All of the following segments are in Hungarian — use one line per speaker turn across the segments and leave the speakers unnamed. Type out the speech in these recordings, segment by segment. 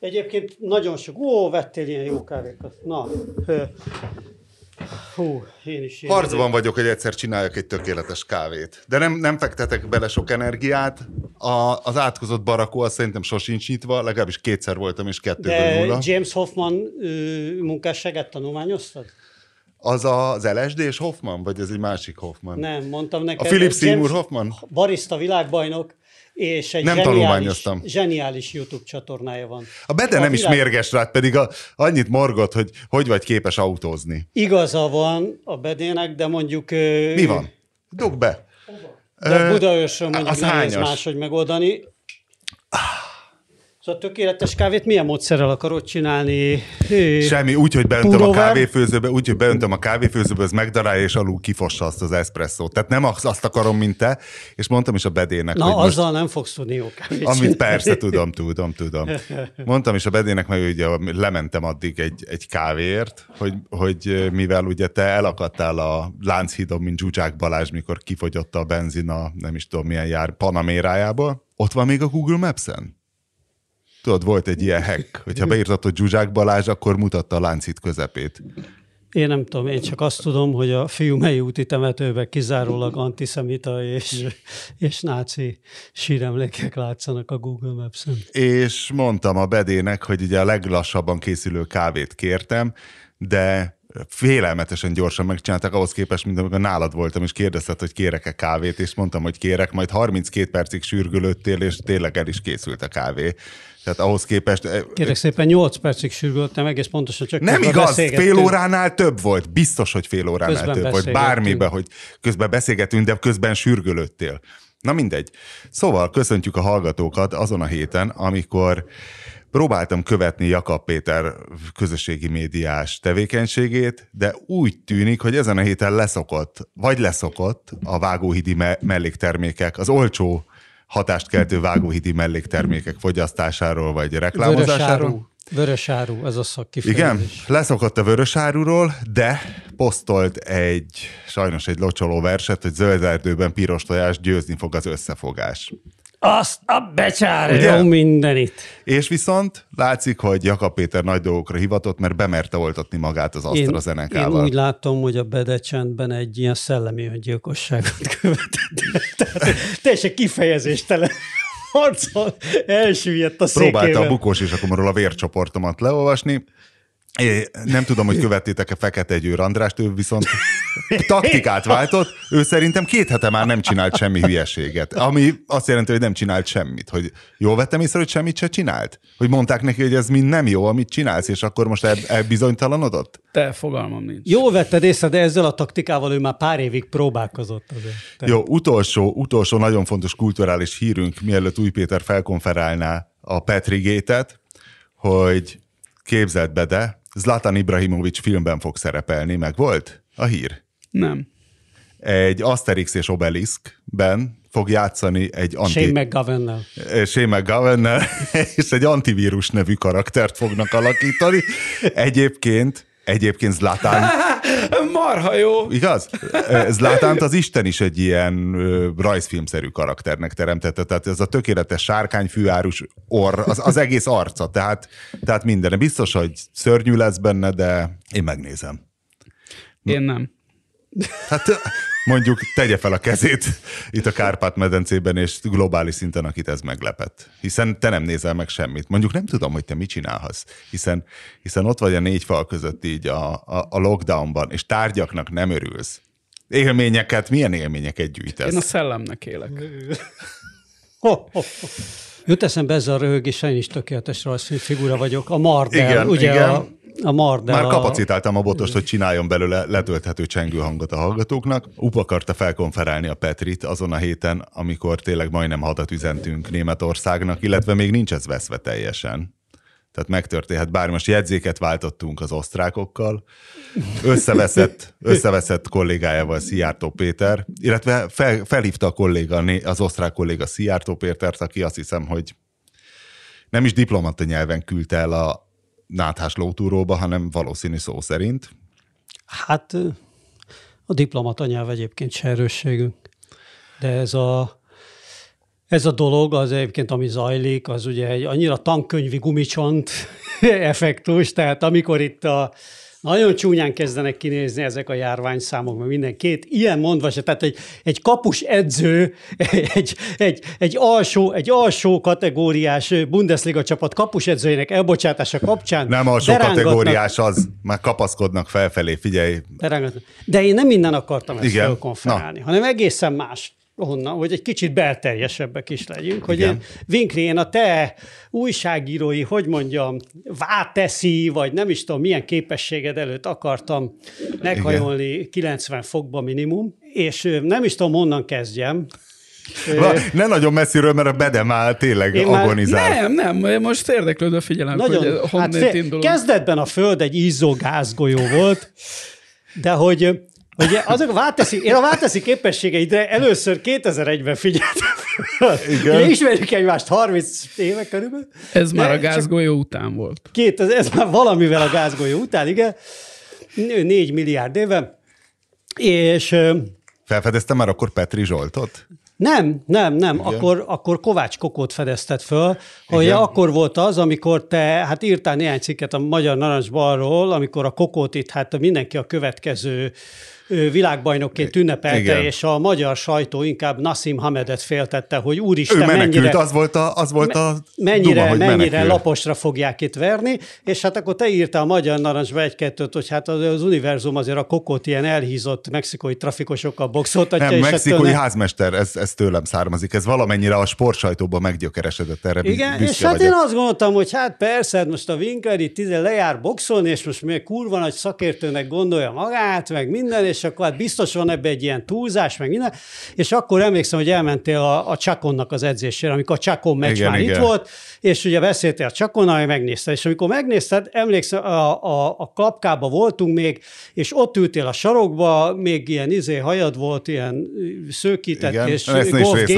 Egyébként nagyon sok. Ó, vettél ilyen jó kávékat. Na, hú, én is. Én
Harcban vagyok, hogy egyszer csináljak egy tökéletes kávét. De nem, nem fektetek bele sok energiát. A, az átkozott barakó az szerintem sosincs nyitva, legalábbis kétszer voltam, és kettőből
De
nulla.
James Hoffman ö, munkásságát tanulmányoztad?
Az az LSD és Hoffman, vagy ez egy másik Hoffman?
Nem, mondtam neked.
A Philip Seymour Hoffman?
Barista világbajnok, és egy
Nem
zseniális, zseniális YouTube csatornája van.
A Bede
A
nem is
világ-
mérges rád, pedig a, annyit morgott, hogy hogy vagy képes autózni.
Igaza van a bedének, de mondjuk...
Mi van? Dugd be.
De Budaörsön mondjuk
az
nehéz
hányas?
máshogy megoldani. Szóval tökéletes kávét milyen módszerrel akarod csinálni?
Semmi, úgy, hogy beöntöm a
Pulóver?
kávéfőzőbe, úgy, hogy beöntöm a kávéfőzőbe, az megdarálja, és alul kifossa azt az eszpresszót. Tehát nem azt akarom, mint te, és mondtam is a bedének,
Na,
hogy most
azzal nem fogsz tudni jó kávét
Amit
csinálni.
persze, tudom, tudom, tudom. Mondtam is a bedének, meg ugye lementem addig egy, egy kávéért, hogy, hogy mivel ugye te elakadtál a Lánchídon, mint Zsuzsák Balázs, mikor kifogyott a benzin a nem is tudom milyen jár Panamérájából, ott van még a Google Maps-en? Tudod, volt egy ilyen hack, hogyha beírtad, hogy Zsuzsák Balázs, akkor mutatta a láncít közepét.
Én nem tudom, én csak azt tudom, hogy a fiumei úti temetőben kizárólag antiszemita és, és náci síremlékek látszanak a Google Maps-en.
és mondtam a bedének, hogy ugye a leglassabban készülő kávét kértem, de félelmetesen gyorsan megcsinálták ahhoz képest, mint amikor nálad voltam, és kérdezted, hogy kérek-e kávét, és mondtam, hogy kérek, majd 32 percig sürgölöttél, és tényleg el is készült a kávé. Tehát ahhoz képest... eh,
Kérek szépen, 8 percig sürgöltem, egész pontosan csak
Nem igaz, fél óránál több volt. Biztos, hogy fél óránál
Közben
több volt. Bármiben, hogy közben beszélgetünk, de közben sürgölöttél. Na mindegy. Szóval köszöntjük a hallgatókat azon a héten, amikor próbáltam követni Jakab Péter közösségi médiás tevékenységét, de úgy tűnik, hogy ezen a héten leszokott, vagy leszokott a vágóhidi me- melléktermékek, az olcsó hatást keltő vágóhidi melléktermékek fogyasztásáról, vagy reklámozásáról.
Vörösáru. Vörösáru, ez a szakkifejezés.
Igen, leszokott a vörösáruról, de posztolt egy, sajnos egy locsoló verset, hogy zöld erdőben piros tojás győzni fog az összefogás.
Azt a becsár,
Ugye?
jó mindenit.
És viszont látszik, hogy Jakab Péter nagy dolgokra hivatott, mert bemerte oltatni magát az
Én, én
AstraZeneca-val.
úgy látom, hogy a bedecsendben egy ilyen szellemi öngyilkosságot követett. Tehát teljesen kifejezéstelen harcol elsüllyedt a
Próbálta a
székével.
bukós és akkor a vércsoportomat leolvasni. É, nem tudom, hogy követtétek-e Fekete Győr Andrást, ő viszont taktikát váltott. Ő szerintem két hete már nem csinált semmi hülyeséget. Ami azt jelenti, hogy nem csinált semmit. Hogy jól vettem észre, hogy semmit se csinált? Hogy mondták neki, hogy ez mind nem jó, amit csinálsz, és akkor most el, elbizonytalanodott?
Te fogalmam nincs.
Jó vetted észre, de ezzel a taktikával ő már pár évig próbálkozott azért.
Jó, utolsó, utolsó nagyon fontos kulturális hírünk, mielőtt Új Péter felkonferálná a Petrigétet, hogy képzeld be, de Zlatan Ibrahimovic filmben fog szerepelni, meg volt a hír?
Nem.
Egy Asterix és Obeliskben fog játszani egy anti...
Shane McGovern-nel.
Shane McGowan-nel, és egy antivírus nevű karaktert fognak alakítani. Egyébként, egyébként Zlatan
Marha jó!
Igaz? Zlátánt az Isten is egy ilyen rajzfilmszerű karakternek teremtette, tehát ez a tökéletes sárkányfűárus orr, az, az egész arca, tehát, tehát minden. Biztos, hogy szörnyű lesz benne, de én megnézem.
Én nem.
Hát mondjuk tegye fel a kezét itt a Kárpát-medencében, és globális szinten, akit ez meglepett. Hiszen te nem nézel meg semmit. Mondjuk nem tudom, hogy te mit csinálhatsz, hiszen, hiszen ott vagy a négy fal között így a, a, a lockdownban, és tárgyaknak nem örülsz. Élményeket, milyen élményeket gyűjtesz?
Én a szellemnek élek.
Ho, ho, ho. Jut eszembe ezzel a röhögés, én is tökéletes rajzfilm figura vagyok. A Mardel,
Igen,
ugye
igen.
A, a Mardel.
Már kapacitáltam a botost, hogy csináljon belőle letölthető csengő hangot a hallgatóknak. UP akarta felkonferálni a Petrit azon a héten, amikor tényleg majdnem hadat üzentünk Németországnak, illetve még nincs ez veszve teljesen. Tehát megtörténhet, bár most jegyzéket váltottunk az osztrákokkal, összeveszett, összeveszett kollégájával Szijjártó Péter, illetve fel, felhívta a kolléga, az osztrák kolléga Szijjártó Pétert, aki azt hiszem, hogy nem is diplomata nyelven küldte el a náthás lótúróba, hanem valószínű szó szerint.
Hát a diplomata nyelv egyébként se erősségünk. De ez a, Ez a dolog, az egyébként, ami zajlik, az ugye egy annyira tankönyvi gumicsont effektus, tehát amikor itt a, nagyon csúnyán kezdenek kinézni ezek a járványszámok, mert minden két ilyen mondva se, tehát egy, egy kapus edző, egy, egy, egy, alsó, egy alsó kategóriás Bundesliga csapat kapus edzőjének elbocsátása kapcsán.
Nem alsó kategóriás az, már kapaszkodnak felfelé, figyelj.
De én nem minden akartam ezt Igen. felkonferálni, hanem egészen más honnan, hogy egy kicsit belterjesebbek is legyünk, hogy én, Vinkri, én a te újságírói, hogy mondjam, váteszi, vagy nem is tudom, milyen képességed előtt akartam meghajolni Igen. 90 fokba minimum, és nem is tudom, honnan kezdjem,
ne nagyon messziről, mert a bedem áll tényleg Én agonizál.
Nem, nem, most érdeklődve figyelem, nagyon, hogy honnét hát fél,
Kezdetben a Föld egy izzó gázgolyó volt, de hogy Ugye azok a válteszi, én a válteszi képességeidre először 2001-ben figyeltem. Igen. Ugye ismerjük egymást 30 éve körülbelül.
Ez már a gázgolyó után volt.
Két, ez már valamivel a gázgolyó után, igen. 4 milliárd éve. És...
Felfedeztem már akkor Petri Zsoltot?
Nem, nem, nem. Akkor, akkor Kovács Kokót fedezted föl, hogy Igen. akkor volt az, amikor te hát írtál néhány cikket a Magyar Narancsbalról, amikor a Kokót itt hát mindenki a következő világbajnokként ünnepelte, Igen. és a magyar sajtó inkább Nassim Hamedet féltette, hogy úristen,
ő menekült,
mennyire,
az volt a, az volt a
mennyire,
duma,
mennyire menekül. laposra fogják itt verni, és hát akkor te írtál a Magyar Narancsba egy-kettőt, hogy hát az, az univerzum azért a kokót ilyen elhízott mexikói trafikosokkal boxoltatja.
Nem, mexikói ettől... házmester, ez, ez tőlem származik, ez valamennyire a sportsajtóban meggyökeresedett erre.
Igen, és hát vagyok. én azt gondoltam, hogy hát persze, hát most a Winkler itt lejár boxolni, és most még kurva nagy szakértőnek gondolja magát, meg minden, és és akkor hát biztos van ebbe egy ilyen túlzás, meg minden, és akkor emlékszem, hogy elmentél a, a Csakonnak az edzésére, amikor a Csakon meccs igen, már igen. itt volt, és ugye beszéltél a Csakonnal, hogy megnézted, és amikor megnézted, emlékszem, a, a, a kapkába voltunk még, és ott ültél a sarokba, még ilyen izé hajad volt, ilyen szőkített, igen, és golf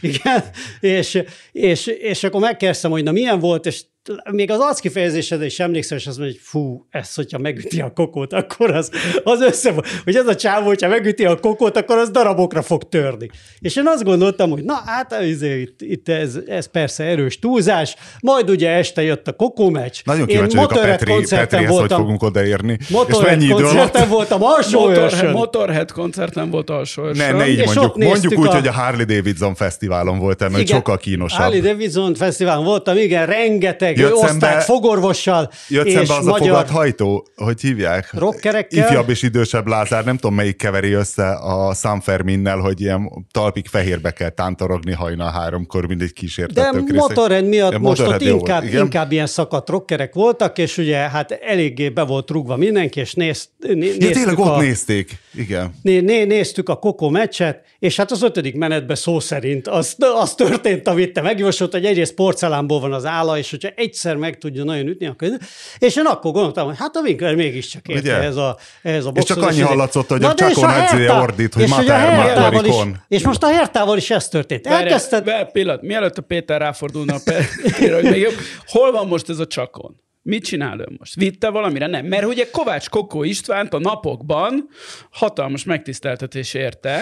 igen, és, és, és akkor megkezdtem, hogy na milyen volt, és még az arckifejezésedre is emlékszem, és azt mondja, hogy fú, ez, hogyha megüti a kokót, akkor az, az össze, hogy ez a csávó, hogyha megüti a kokót, akkor az darabokra fog törni. És én azt gondoltam, hogy na hát izé, itt, itt ez, ez persze erős túlzás, majd ugye este jött a kokó meccs.
Nagyon kíváncsi vagyok a Petri, Petrihez, voltam, hogy fogunk odaérni.
Motorhead és koncerten voltam alsó
Motorhead, Motorhead koncerten volt alsó
Ne, ne így mondjuk. Mondjuk úgy, a... hogy a Harley Davidson fesztiválon voltam, mert sokkal kínosabb.
Harley Davidson fesztiválon voltam, igen, rengeteg jött osztályt szembe, fogorvossal.
Jött és szembe az magyar... a fogadhajtó, hogy hívják?
Rockerekkel.
Ifjabb és idősebb Lázár, nem tudom melyik keveri össze a San Ferminnel, hogy ilyen talpig fehérbe kell tántorogni hajna háromkor, mint egy kísértető.
De motorrend miatt ja, most ott inkább, volt, inkább ilyen szakadt rockerek voltak, és ugye hát eléggé be volt rúgva mindenki, és néz, né,
ja, tényleg ott a, nézték, igen.
Né, né, néztük a Koko meccset, és hát az ötödik menetben szó szerint az, az történt, amit te megjósolt, hogy egyrészt porcelánból van az álla, és hogyha egyszer meg tudja nagyon ütni, akkor... És én akkor gondoltam, hogy hát a Winkler mégiscsak érte ez a, ez a
És csak annyi hallatszott, hogy a Csakon edzője ordít, hogy Mater,
is, És most a Hertával is ez történt.
Elkezdted... Be, pillanat, mielőtt a Péter ráfordulna a Péter, hogy még jobb, hol van most ez a Csakon? Mit csinál ő most? Vitte valamire? Nem. Mert ugye Kovács Kokó Istvánt a napokban hatalmas megtiszteltetés érte,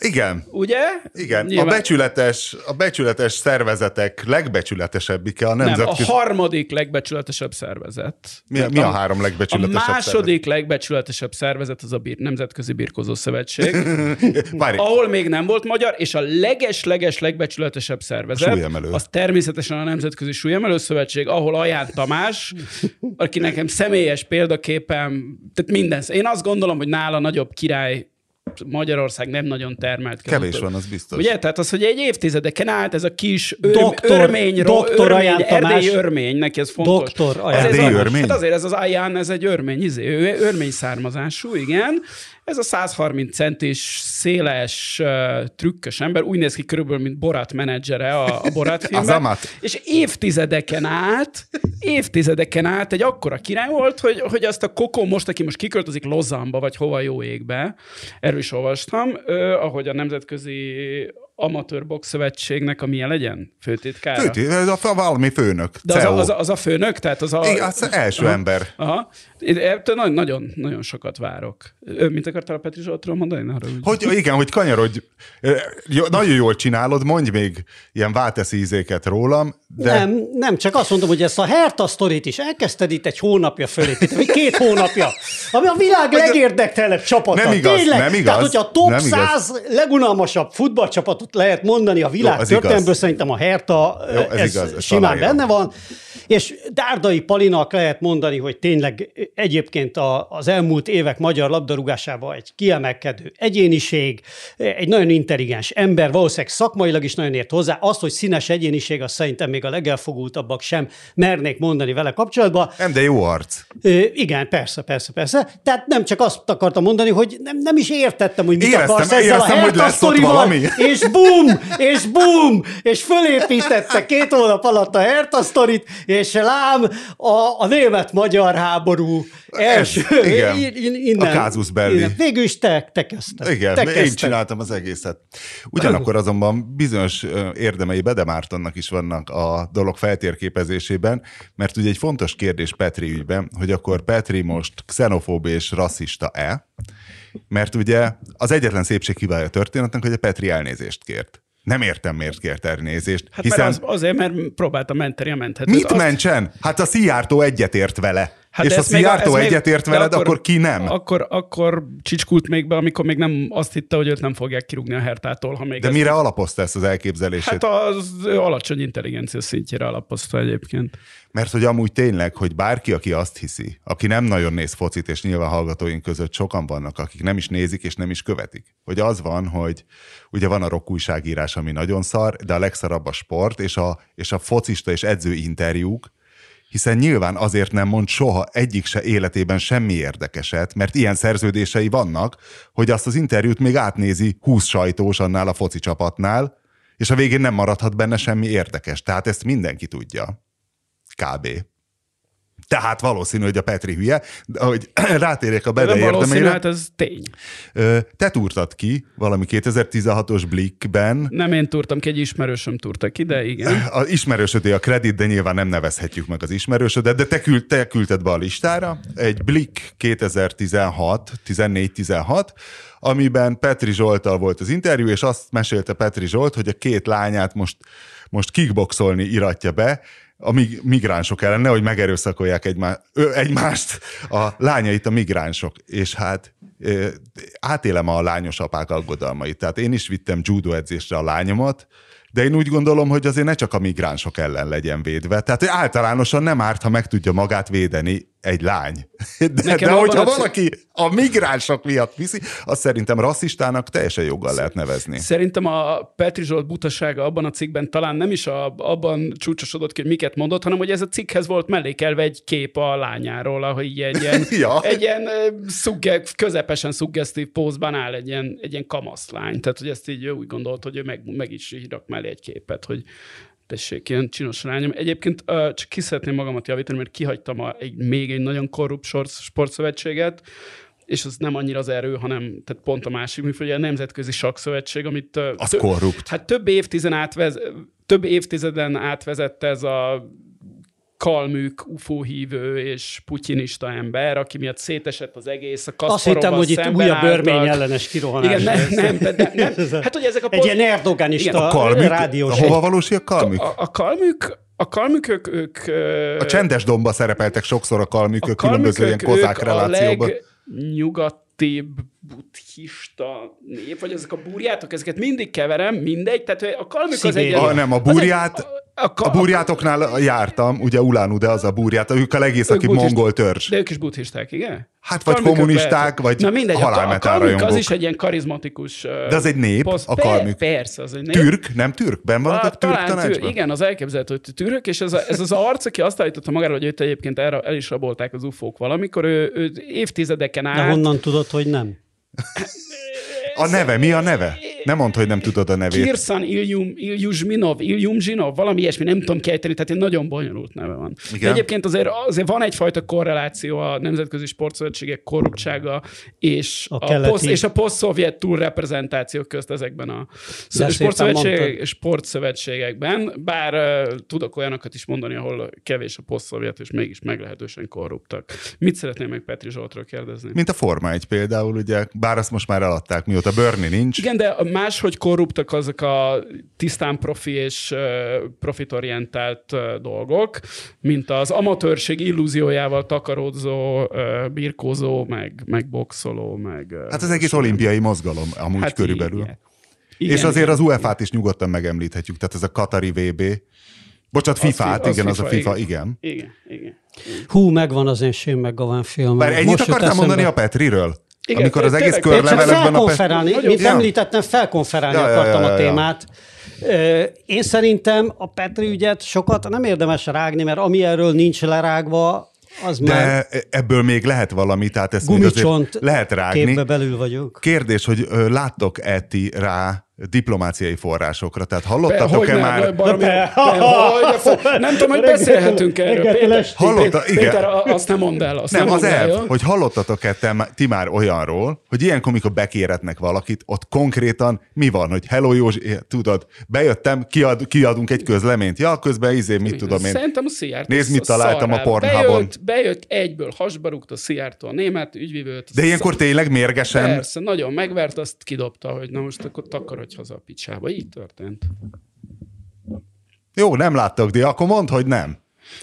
igen.
Ugye?
Igen. Nyilván... A, becsületes, a becsületes szervezetek legbecsületesebbike a nemzetközi...
Nem, a harmadik legbecsületesebb szervezet.
Mi, mi a, a három legbecsületesebb
A második szervezet? legbecsületesebb szervezet az a bir, Nemzetközi Birkozó Szövetség, ahol még nem volt magyar, és a leges-leges legbecsületesebb szervezet súlyemelő. az természetesen a Nemzetközi Súlyemelő Szövetség, ahol Aján Tamás, aki nekem személyes példaképem, tehát minden. Én azt gondolom, hogy nála nagyobb király Magyarország nem nagyon termelt.
Kevés van, az biztos.
Ugye? Tehát az, hogy egy évtizedeken át ez a kis ör, doktor, örmény, doktor örmény, erdély örmény, neki ez fontos.
Doktor
erdély örmény?
Hát azért ez az Aján, ez egy örmény, izé, örmény származású, igen. Ez a 130 centis, széles, trükkös ember, úgy néz ki körülbelül, mint Borat menedzsere a, a Borat filmben.
az
És évtizedeken át, évtizedeken át egy akkora király volt, hogy, hogy azt a Kokó most, aki most kiköltözik Lozamba, vagy hova jó égbe, erről is olvastam, ahogy a nemzetközi amatőr boxszövetségnek a milyen legyen? Főtitkára?
Főtit, ez a valami főnök.
De az a, az, a, az a főnök? Tehát az a...
Igen, az első aha. ember.
Aha. Én nagyon, nagyon, nagyon sokat várok. Mit akartál a Petri Zsoltról mondani? Arra,
hogy... hogy igen, hogy kanyarodj. Nagyon jól csinálod, mondj még ilyen váltesz ízéket rólam, de...
Nem, nem, csak azt mondom, hogy ezt a Herta sztorit is elkezdted itt egy hónapja fölépíteni, vagy két hónapja, ami a világ legérdektelebb csapata.
Nem igaz, Tényleg? nem igaz.
Tehát, hogyha a top nem 100 igaz. legunalmasabb futballcsapatot lehet mondani a világ történelmből, szerintem a Herta Jó, ez, ez igaz, simán benne van. És Dárdai Palinak lehet mondani, hogy tényleg egyébként a, az elmúlt évek magyar labdarúgásában egy kiemelkedő egyéniség, egy nagyon intelligens ember, valószínűleg szakmailag is nagyon ért hozzá. Azt, hogy színes egyéniség, azt szerintem még a legelfogultabbak sem mernék mondani vele kapcsolatban.
Nem, de jó arc.
igen, persze, persze, persze. Tehát nem csak azt akartam mondani, hogy nem, nem is értettem, hogy mit
éreztem,
akarsz
ezzel éreztem, a hogy lesz ott valami.
És bum, és bum, és fölépítette két hónap alatt a Herta sztorit, és lám a, a német-magyar háború első, Ez,
igen, innen, a kázus belli. Innen.
Végül is te, te kezdted.
Igen,
te
én kezdted. csináltam az egészet. Ugyanakkor azonban bizonyos érdemei Bede Mártonnak is vannak a dolog feltérképezésében, mert ugye egy fontos kérdés Petri ügyben, hogy akkor Petri most xenofób és rasszista-e, mert ugye az egyetlen szépség hibája a történetnek, hogy a Petri elnézést kért. Nem értem, miért kért elnézést.
Hát hiszen... mert az, azért, mert próbálta menteni a menthetőt.
Mit azt... mentsen? Hát a Szijjártó egyetért vele. Hát és a Szijjártó egyetért veled, akkor, akkor ki nem?
Akkor, akkor csicskult még be, amikor még nem azt hitte, hogy őt nem fogják kirúgni a hertától. Ha még
De mire alapozta ezt az elképzelését?
Hát az alacsony intelligencia szintjére alapozta egyébként.
Mert hogy amúgy tényleg, hogy bárki, aki azt hiszi, aki nem nagyon néz focit, és nyilván hallgatóink között sokan vannak, akik nem is nézik és nem is követik, hogy az van, hogy ugye van a rock újságírás, ami nagyon szar, de a legszarabb a sport, és a, és a focista és edző interjúk, hiszen nyilván azért nem mond soha egyik se életében semmi érdekeset, mert ilyen szerződései vannak, hogy azt az interjút még átnézi 20 sajtós annál a foci csapatnál, és a végén nem maradhat benne semmi érdekes. Tehát ezt mindenki tudja. Kb. Tehát valószínű, hogy a Petri hülye, de hogy rátérjek a bele
érdemére. hát ez tény.
Te túrtad ki valami 2016-os Blickben.
Nem én túrtam ki, egy ismerősöm túrta ki, de igen.
Az ismerősödé a kredit, de nyilván nem nevezhetjük meg az ismerősödet, de te, küld, te küldted be a listára. Egy Blick 2016, 14-16, amiben Petri Zsoltal volt az interjú, és azt mesélte Petri Zsolt, hogy a két lányát most, most kickboxolni iratja be, a migránsok ellen, hogy megerőszakolják egymá, ö, egymást, a lányait a migránsok. És hát ö, átélem a lányos apák aggodalmait. Tehát én is vittem judo edzésre a lányomat, de én úgy gondolom, hogy azért ne csak a migránsok ellen legyen védve. Tehát általánosan nem árt, ha meg tudja magát védeni egy lány. De, de hogyha valaki a migránsok miatt viszi, azt szerintem rasszistának teljesen joggal lehet nevezni.
Szerintem a Petri Zsolt butasága abban a cikkben talán nem is a, abban csúcsosodott ki, hogy miket mondott, hanem hogy ez a cikkhez volt mellékelve egy kép a lányáról, ahogy egy ilyen, ja. egy ilyen szugge, közepesen szuggesztív pózban áll egy ilyen, egy ilyen kamaszlány. Tehát, hogy ezt így úgy gondolt, hogy ő meg, meg is rak mellé egy képet, hogy tessék, ilyen csinos lányom. Egyébként csak ki szeretném magamat javítani, mert kihagytam a, egy, még egy nagyon korrupt sportszövetséget, és az nem annyira az erő, hanem tehát pont a másik, ugye a Nemzetközi Sakszövetség, amit...
Az tö- korrupt.
Hát több évtizeden, átvez, több évtizeden átvezette ez a kalmük, UFO hívő és putyinista ember, aki miatt szétesett az egész, a
Azt hittem, hogy itt újabb örmény ellenes kirohanás.
Igen, nem, nem, de, nem. Hát, hogy ezek a
Egy ilyen erdogánista a kalmük, rádiós.
Hova valósi a kalmük?
A, a kalmük, a kalmükök, ők...
A csendes domba szerepeltek sokszor a kalmükök, a különböző ilyen kozák relációban. A
legnyugatibb buddhista nép, vagy ezek a burjátok, ezeket mindig keverem, mindegy, tehát a kalmük az egy...
A, nem, a burját, egy, a, a, a burjátoknál jártam, ugye Ulán de az a burját, ők a legészaki mongol törzs.
De ők is buddhisták, igen?
Hát vagy kommunisták, vagy Na mindegy, halálmetál a,
a az is egy ilyen karizmatikus
De az egy nép, poszt. a kalmük.
Persze, az egy nép.
Türk, nem türk? Ben van a türk tanácsban? Tür,
igen, az elképzelhető, hogy türök, és ez, a, ez az arc, aki azt állította magára, hogy őt egyébként el, el is rabolták az ufók valamikor, ő, ő évtizedeken át...
De honnan tudod, hogy nem?
A neve, mi a neve? Nem mondd, hogy nem tudod a nevét.
Kirsan Ilyum, Ilyuzminov, Ilyumzsinov, valami ilyesmi, nem tudom kiejteni, tehát egy nagyon bonyolult neve van. Igen. De egyébként azért, azért van egyfajta korreláció a nemzetközi sportszövetségek korruptsága és a, a, poszt, és a poszt-szovjet túlreprezentációk közt ezekben a sportszövetségek, sportszövetségekben, bár uh, tudok olyanokat is mondani, ahol kevés a poszt-szovjet, és mégis meglehetősen korruptak. Mit szeretném meg Petri Zsoltról kérdezni?
Mint a Forma 1 például, ugye, bár azt most már eladták, mióta Bernie nincs.
Igen, de máshogy korruptak azok a tisztán profi és profitorientált dolgok, mint az amatőrség illúziójával takaródzó, birkózó, meg, meg boxoló, meg...
Hát az egész olimpiai mozgalom amúgy hát körülbelül. Igen. Igen, és azért igen. az UEFA-t is nyugodtan megemlíthetjük, tehát ez a Katari VB. Bocsát, FIFA-t, igen, FIFA, az a FIFA, igen.
Igen, igen. igen.
Hú, megvan az én Shane McGowan film.
Bár ennyit akartál mondani a Petriről? Igen, Amikor az egész körlevelekben
a Petri... Mint ja. említettem, felkonferálni ja, akartam ja, ja, ja. a témát. Én szerintem a Petri ügyet sokat nem érdemes rágni, mert ami erről nincs lerágva, az
De már ebből még lehet valami, tehát ezt még azért lehet rágni.
belül vagyunk.
Kérdés, hogy láttok-e ti rá diplomáciai forrásokra. Tehát hallottatok-e már...
Baromi, ne, hogy, nem tudom, hogy beszélhetünk erről. Péter,
Hallotta, igen.
Péter, azt nem mondd el. Azt
nem,
nem
az el, hogy hallottatok-e te, ti már olyanról, hogy ilyenkor, amikor bekéretnek valakit, ott konkrétan mi van, hogy hello Józsi, tudod, bejöttem, kiad, kiadunk egy közleményt. Ja, közben izé, mit tudom én.
Szerintem a Szijjártó
Nézd, mit találtam a Pornhubon.
Bejött, bejött egyből, hasba rúgta a Szijjártó a német ügyvívőt.
De ilyenkor tényleg mérgesen...
Persze, nagyon megvert, azt kidobta, hogy na most akkor takarodj megy haza a picsába. Így történt.
Jó, nem láttak, de akkor mondd, hogy nem.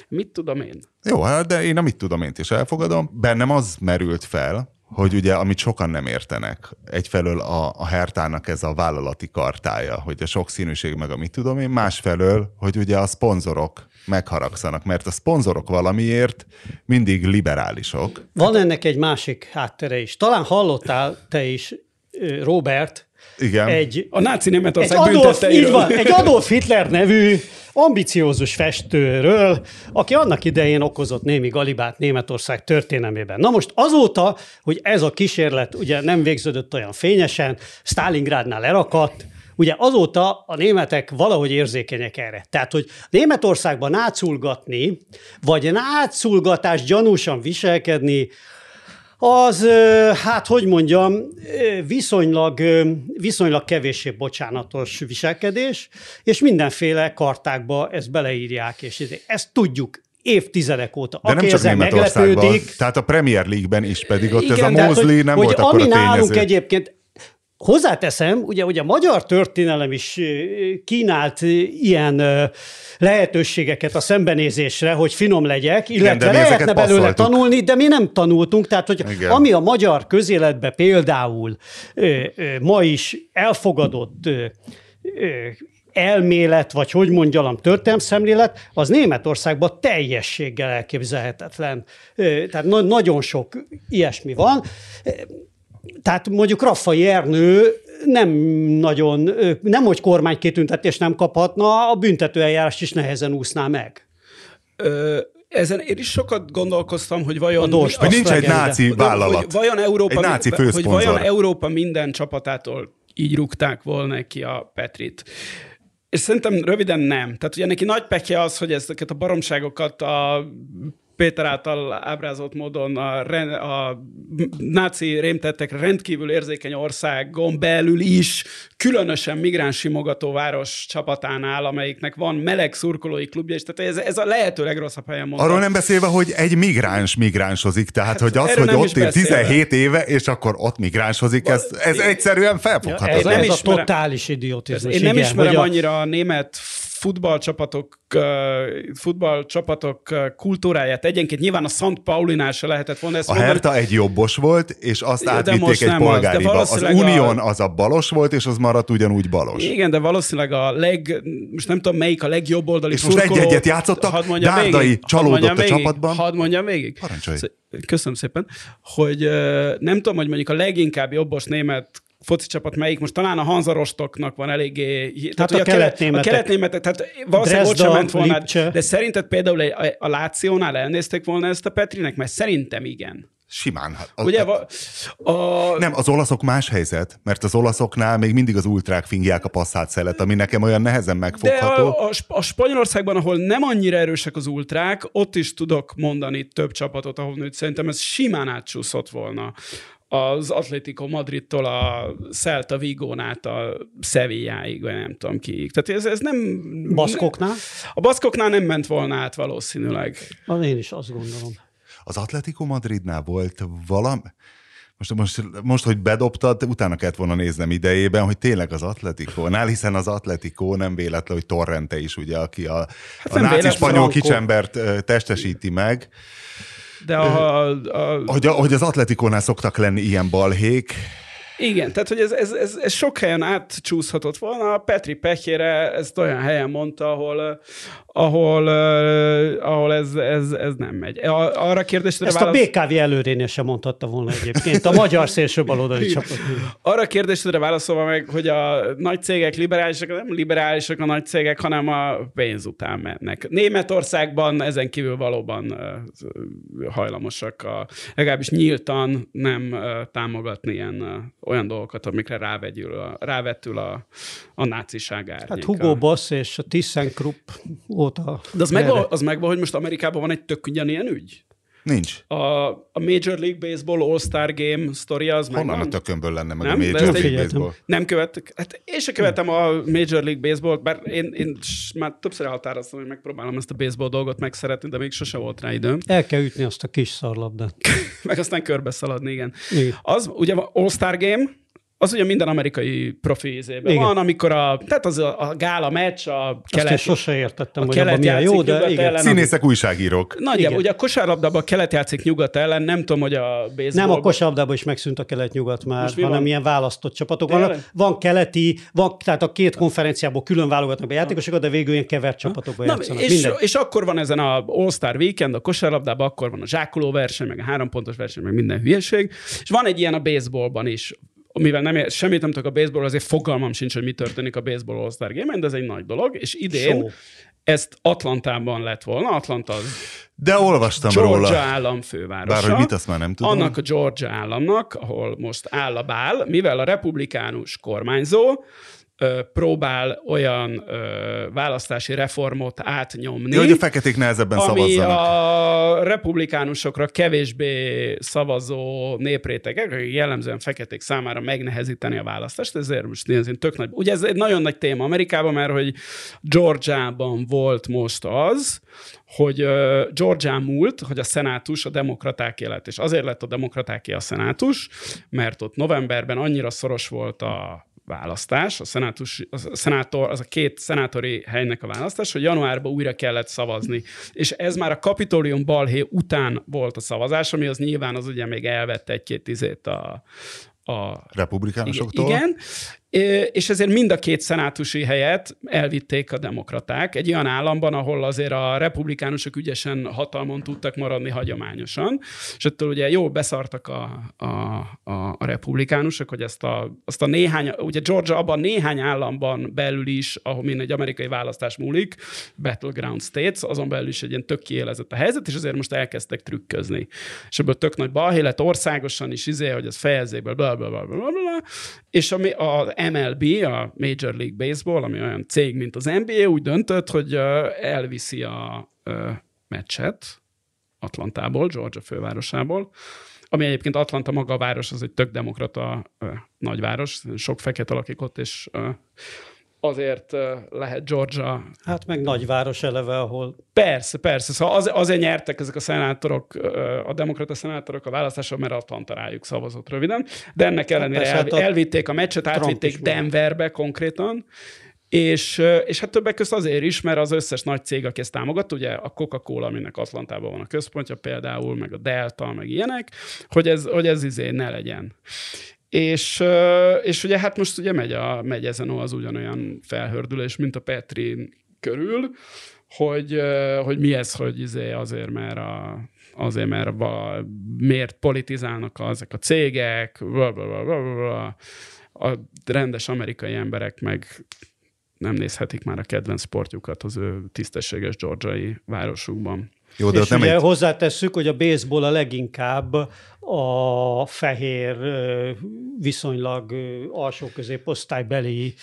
Mit tudom én?
Jó, hát de én a mit tudom én is elfogadom. Bennem az merült fel, hogy ugye, amit sokan nem értenek, egyfelől a, a Hertának ez a vállalati kartája, hogy a sokszínűség meg a mit tudom én, másfelől, hogy ugye a szponzorok megharagszanak, mert a szponzorok valamiért mindig liberálisok.
Van ennek egy másik háttere is. Talán hallottál te is, Robert,
igen.
Egy, a náci Németország egy Adolf, így van,
egy Adolf Hitler nevű ambiciózus festőről, aki annak idején okozott némi galibát Németország történelmében. Na most azóta, hogy ez a kísérlet ugye nem végződött olyan fényesen, Stalingrádnál lerakadt, Ugye azóta a németek valahogy érzékenyek erre. Tehát, hogy Németországban náculgatni, vagy náculgatás gyanúsan viselkedni, az, hát hogy mondjam, viszonylag, viszonylag kevéssé bocsánatos viselkedés, és mindenféle kartákba ezt beleírják, és ezt tudjuk évtizedek óta.
De Aki nem csak meglepődik. Tehát a Premier League-ben is pedig ott Igen, ez a Mosley nem
hogy
volt
ami
akkor a
nálunk egyébként Hozzáteszem, ugye, ugye a magyar történelem is kínált ilyen lehetőségeket a szembenézésre, hogy finom legyek, illetve Igen, lehetne belőle tanulni, de mi nem tanultunk, tehát hogy Igen. ami a magyar közéletbe például ma is elfogadott elmélet, vagy hogy mondjam, történelmszemlélet, az Németországban teljességgel elképzelhetetlen. Tehát na- nagyon sok ilyesmi van. Tehát mondjuk Raffai Ernő nem nagyon, nem hogy kormánykitüntetés nem kaphatna, a büntetőeljárást is nehezen úszná meg.
Ö, ezen én is sokat gondolkoztam, hogy vajon...
A hogy nincs egy náci vállalat. Hogy
vajon Európa,
egy náci
hogy vajon Európa minden csapatától így rúgták volna ki a Petrit. És szerintem röviden nem. Tehát ugye neki nagy pekje az, hogy ezeket a baromságokat a Péter által ábrázolt módon a, a náci rémtettekre rendkívül érzékeny országon belül is, különösen migráns simogató város csapatánál, amelyiknek van meleg szurkolói klubja, és tehát ez, ez a lehető legrosszabb helyen mondom.
Arról nem beszélve, hogy egy migráns migránsozik, tehát hát, hogy az, hogy ott él 17 éve, és akkor ott migránsozik, ez, ez egyszerűen felfoghatatlan.
Ja, ez, ez a totális idiotizmus.
Én nem igen, ismerem a... annyira a német futballcsapatok, futballcsapatok kultúráját egyenként. Nyilván a Szent Paulinál se lehetett volna ezt
A mondani. Hertha egy jobbos volt, és azt átvitték egy polgáriba. Az, az Unión a... az a balos volt, és az maradt ugyanúgy balos.
Igen, de valószínűleg a leg, most nem tudom melyik a legjobb oldali
És most egy-egyet játszottak, Dárdai csalódott a csapatban.
Hadd mondjam végig.
Parancsolj.
Köszönöm szépen, hogy nem tudom, hogy mondjuk a leginkább jobbos német foci csapat melyik, most talán a Hanzarostoknak van eléggé...
Tehát, tehát a, a keletnémetek.
A keletnémetek, tehát valószínűleg ott sem ment volna. Lipcse. De szerinted például a Lációnál elnézték volna ezt a Petrinek? Mert szerintem igen.
Simán. Hát
a, Ugye, a,
a... Nem, az olaszok más helyzet, mert az olaszoknál még mindig az ultrák fingják a passzát szelet, ami nekem olyan nehezen megfogható.
De a, a, a Spanyolországban, ahol nem annyira erősek az ultrák, ott is tudok mondani több csapatot, ahol nőtt szerintem ez simán átcsúszott volna az Atletico Madridtól a Celta Vigón át a Sevilláig, vagy nem tudom kiig. Tehát ez, ez nem...
Baszkoknál?
A baszkoknál nem ment volna át valószínűleg.
Az én is azt gondolom.
Az Atletico Madridnál volt valami... Most, most, most, hogy bedobtad, utána kellett volna néznem idejében, hogy tényleg az Atletico-nál, hiszen az Atletico nem véletlen, hogy Torrente is, ugye, aki a, hát a náci spanyol kicsembert testesíti meg.
De a, a...
Hogy, hogy az Atletikónál szoktak lenni ilyen balhék,
igen, tehát hogy ez, ez, ez, ez sok helyen átcsúszhatott volna. A Petri pekjére ezt olyan helyen mondta, ahol, ahol, ahol ez, ez, ez nem megy. Arra kérdésre
Ezt válasz... a BKV előrénél sem mondhatta volna egyébként, a magyar szélső baloldali csapat.
Arra kérdésre válaszolva meg, hogy a nagy cégek liberálisak, nem liberálisak a nagy cégek, hanem a pénz után mennek. Németországban ezen kívül valóban hajlamosak a, legalábbis nyíltan nem támogatni ilyen olyan dolgokat, amikre rávegyül a, rávetül a, a náciság árnyéka.
Hát Hugo Boss és a ThyssenKrupp óta.
De az megvan, az megvan, hogy most Amerikában van egy tök ugyanilyen ügy?
Nincs.
A, a Major League Baseball All-Star Game sztoria az
Honnan
megvan?
a tökömből lenne meg nem? a Major League Baseball?
Nem követ. Hát én se követem a Major League Baseball, bár én, én már többször elhatároztam, hogy megpróbálom ezt a baseball dolgot megszeretni, de még sose volt rá időm.
El kell ütni azt a kis szarlabdát.
meg aztán körbe szaladni, igen. igen. Az ugye All-Star Game, az ugye minden amerikai profi izében van, amikor a, tehát az a, a gála meccs, a
kelet... Azt sose értettem, a hogy kelet milyen jó, de igen. Ellen,
Színészek, újságírók.
Nagyjából, ugye a kosárlabdában a kelet játszik nyugat ellen, nem tudom, hogy a baseball...
Nem, a kosárlabdában is megszűnt a kelet-nyugat már, hanem van? ilyen választott csapatok vannak. Van keleti, van, tehát a két konferenciából külön válogatnak be játékosokat, de végül ilyen kevert csapatokba Na, játszanak.
És, és, akkor van ezen a All-Star Weekend, a kosárlabdában, akkor van a zsákoló verseny, meg a három pontos verseny, meg minden hülyeség. És van egy ilyen a baseballban is mivel nem, semmit nem tudok a baseball, azért fogalmam sincs, hogy mi történik a baseball All-Star game de ez egy nagy dolog, és idén Show. ezt Atlantában lett volna, Atlanta az
de olvastam
Georgia
róla.
Georgia állam fővárosa.
Bár hogy mit, azt már nem tudom.
Annak a Georgia államnak, ahol most áll a bál, mivel a republikánus kormányzó próbál olyan ö, választási reformot átnyomni.
Ja, hogy a feketék nehezebben
ami
szavazzanak.
a republikánusokra kevésbé szavazó néprétegek, akik jellemzően feketék számára megnehezíteni a választást, ezért most ez tök nagy. Ugye ez egy nagyon nagy téma Amerikában, mert hogy Georgiában volt most az, hogy uh, Georgia múlt, hogy a szenátus a demokraták élet, és azért lett a demokratáké a szenátus, mert ott novemberben annyira szoros volt a választás, a, szenátus, a szenátor, az a két szenátori helynek a választás, hogy januárban újra kellett szavazni. És ez már a kapitólium balhé után volt a szavazás, ami az nyilván az ugye még elvette egy-két tizét a, a
republikánusoktól.
Igen, és ezért mind a két szenátusi helyet elvitték a demokraták egy olyan államban, ahol azért a republikánusok ügyesen hatalmon tudtak maradni hagyományosan, és ettől ugye jól beszartak a, a, a, a republikánusok, hogy ezt a, azt a néhány, ugye Georgia abban néhány államban belül is, ahol mind egy amerikai választás múlik, battleground states, azon belül is egy ilyen tök kiélezett a helyzet, és azért most elkezdtek trükközni. És ebből tök nagy balhé lett országosan is, izé, hogy ez bla, bla, bla, bla, bla, bla, és ami a MLB, a Major League Baseball, ami olyan cég, mint az NBA, úgy döntött, hogy elviszi a meccset Atlantából, Georgia fővárosából, ami egyébként Atlanta maga a város, az egy tök demokrata nagyváros, sok fekete lakik ott, és azért lehet Georgia...
Hát meg nagyváros eleve, ahol...
Persze, persze. Szóval az, azért nyertek ezek a szenátorok, a demokrata szenátorok a választáson, mert Atlanta rájuk szavazott röviden. De ennek hát ellenére hát el, elvitték a meccset, Trump átvitték Denverbe konkrétan, és, és hát többek között azért is, mert az összes nagy cég, aki ezt támogat, ugye a Coca-Cola, aminek Atlantában van a központja például, meg a Delta, meg ilyenek, hogy ez, hogy ez izé ne legyen. És, és ugye hát most ugye megy, a, megy ezen az ugyanolyan felhördülés, mint a Petrin körül, hogy, hogy mi ez, hogy izé azért, mert a, azért, mert a, miért politizálnak ezek a cégek, bla, bla, bla, bla, bla. a rendes amerikai emberek meg nem nézhetik már a kedvenc sportjukat az ő tisztességes georgiai városukban.
Jó, de és nem ugye egy... hozzátesszük, hogy a baseball a leginkább a fehér, viszonylag alsó középosztálybeli,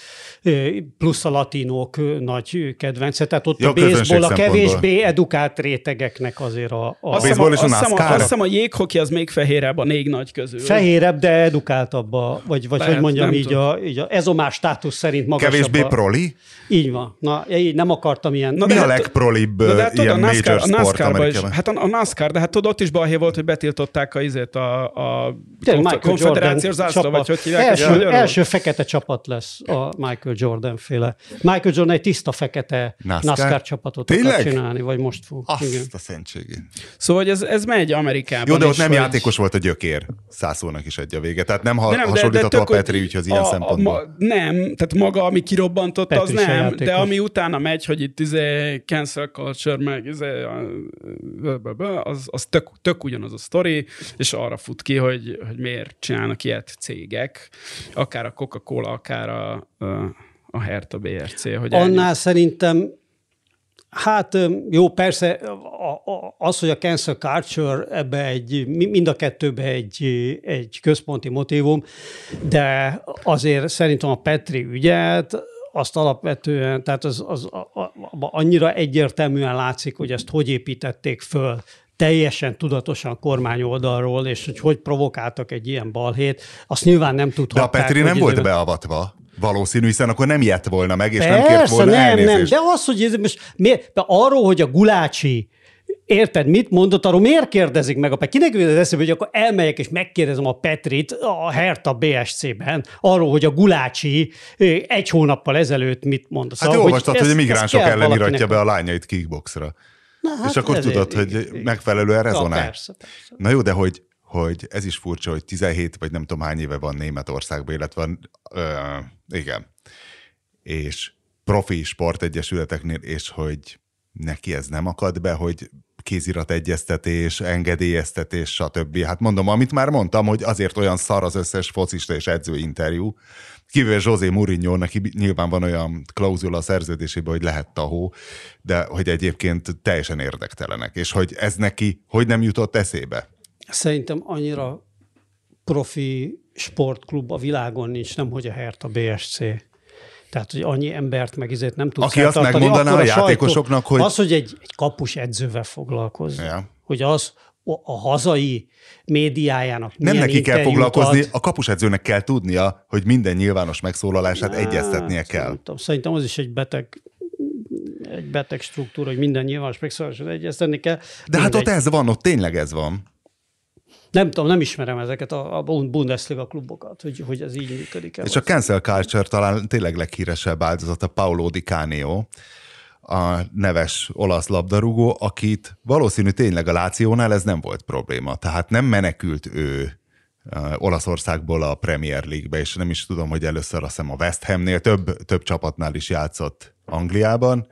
plusz a latinók nagy kedvence. Tehát ott ja, a baseball a kevésbé edukált rétegeknek azért a... a...
Azt hiszem a, azt, a, azt hiszem a jéghoki az még fehérebb a négy nagy közül.
Fehérebb, de edukáltabb, a, vagy, vagy Lehet, hogy mondjam így a, így a ezomás státusz szerint magasabb.
Kevésbé a... proli?
Így van. Na, így nem akartam ilyen... Na,
Mi a hát- legprolibb na, de hát, ilyen a NASCAR, major a NASCAR
is, Hát a, a NASCAR, de hát tudod, ott is balhé volt, hogy betiltották a, izét, a, a konf- konfederációs zászló, vagy hogy hívják?
Első, első fekete csapat lesz a Michael Jordan féle. Michael Jordan egy tiszta fekete NASCAR, NASCAR csapatot Tényleg? akar csinálni, vagy most fog.
Azt Igen. a szentségét.
Szóval ez, ez megy Amerikában.
Jó, de ott nem vagy... játékos volt a gyökér. Szászónak is egy a vége. Tehát nem, ha, nem hasonlítható a Petri ügyhöz ilyen a, szempontból.
A, nem, tehát maga, ami kirobbantott, Petri az nem, játékos. de ami utána megy, hogy itt izé cancel culture, meg izé, az, az tök, tök ugyanaz a sztori, és arra fut ki, hogy, hogy miért csinálnak ilyet cégek, akár a Coca-Cola, akár a, a, Hertha BRC. Hogy
Annál ennyi. szerintem Hát jó, persze az, hogy a cancel culture ebbe egy, mind a kettőbe egy, egy központi motivum, de azért szerintem a Petri ügyet azt alapvetően, tehát az, az, az annyira egyértelműen látszik, hogy ezt hogy építették föl teljesen tudatosan kormány oldalról, és hogy hogy provokáltak egy ilyen balhét, azt nyilván nem tudhatták.
De a Petri nem volt beavatva. Valószínű, hiszen akkor nem ilyet volna meg, és Persze, nem kért volna nem, elnézést. nem,
de az, hogy ez most miért, de arról, hogy a Gulácsi Érted, mit mondott, arról miért kérdezik meg a Petri? Kinek jön az eszébe, hogy akkor elmegyek és megkérdezem a Petrit a Herta BSC-ben arról, hogy a Gulácsi egy hónappal ezelőtt mit mondott.
Hát szóval, olvastad, hogy, hogy a migránsok ellen iratja be a lányait kickboxra. Na, hát és akkor tudod, hogy megfelelően rezonál. Ja, persze, persze. Na jó, de hogy, hogy ez is furcsa, hogy 17 vagy nem tudom hány éve van Németországban, illetve ö, igen, és profi sportegyesületeknél, és hogy neki ez nem akad be, hogy kézirat egyeztetés, engedélyeztetés, stb. Hát mondom, amit már mondtam, hogy azért olyan szar az összes focista és edző interjú, Kivéve José Mourinho, neki nyilván van olyan klauzula a szerződésében, hogy lehet tahó, de hogy egyébként teljesen érdektelenek, és hogy ez neki hogy nem jutott eszébe?
Szerintem annyira profi sportklub a világon nincs, nem hogy a Hertha BSC. Tehát, hogy annyi embert meg izét nem tudsz
Aki azt megmondaná a, a játékosoknak, hogy...
Az, hogy egy, egy kapus edzővel foglalkozni. Ja. Hogy az, a hazai médiájának
Nem neki kell foglalkozni, ad. a kapusedzőnek kell tudnia, hogy minden nyilvános megszólalását Na, egyeztetnie kell.
Szerintem, szerintem az is egy beteg egy beteg struktúra, hogy minden nyilvános megszólalását egyeztetni kell. De
Mindegy. hát ott ez van, ott tényleg ez van.
Nem tudom, nem ismerem ezeket a, a Bundesliga klubokat, hogy, hogy ez így működik.
És a cancel culture talán tényleg leghíresebb áldozata Paolo Di Canio, a neves olasz labdarúgó, akit valószínű tényleg a Lációnál ez nem volt probléma. Tehát nem menekült ő Olaszországból a Premier League-be, és nem is tudom, hogy először azt hiszem a West Hamnél, több, több csapatnál is játszott Angliában,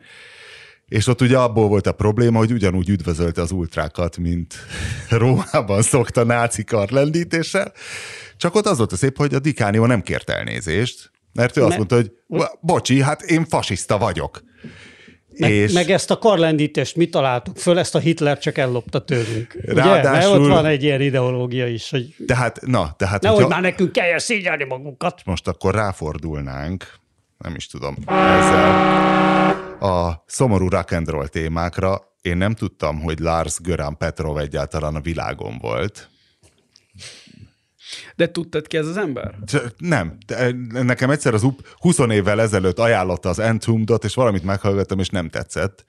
és ott ugye abból volt a probléma, hogy ugyanúgy üdvözölte az ultrákat, mint Rómában szokta náci karlendítéssel, csak ott az volt a szép, hogy a Dikánió nem kért elnézést, mert ő azt mondta, hogy bocsi, hát én fasiszta vagyok.
Meg, és... meg ezt a karlendítést mi találtuk föl, ezt a Hitler csak ellopta tőlünk. Ráadásul... Ugye? Mert ott van egy ilyen ideológia is, hogy...
Tehát, na, tehát...
Nehogy hogyha... már nekünk kelljen szégyelni magunkat.
Most akkor ráfordulnánk, nem is tudom, ezzel a szomorú rock témákra. Én nem tudtam, hogy Lars Göran Petrov egyáltalán a világon volt.
De tudtad ki ez az ember?
Nem. De nekem egyszer az 20 évvel ezelőtt ajánlotta az Entombed-ot, és valamit meghallgattam, és nem tetszett.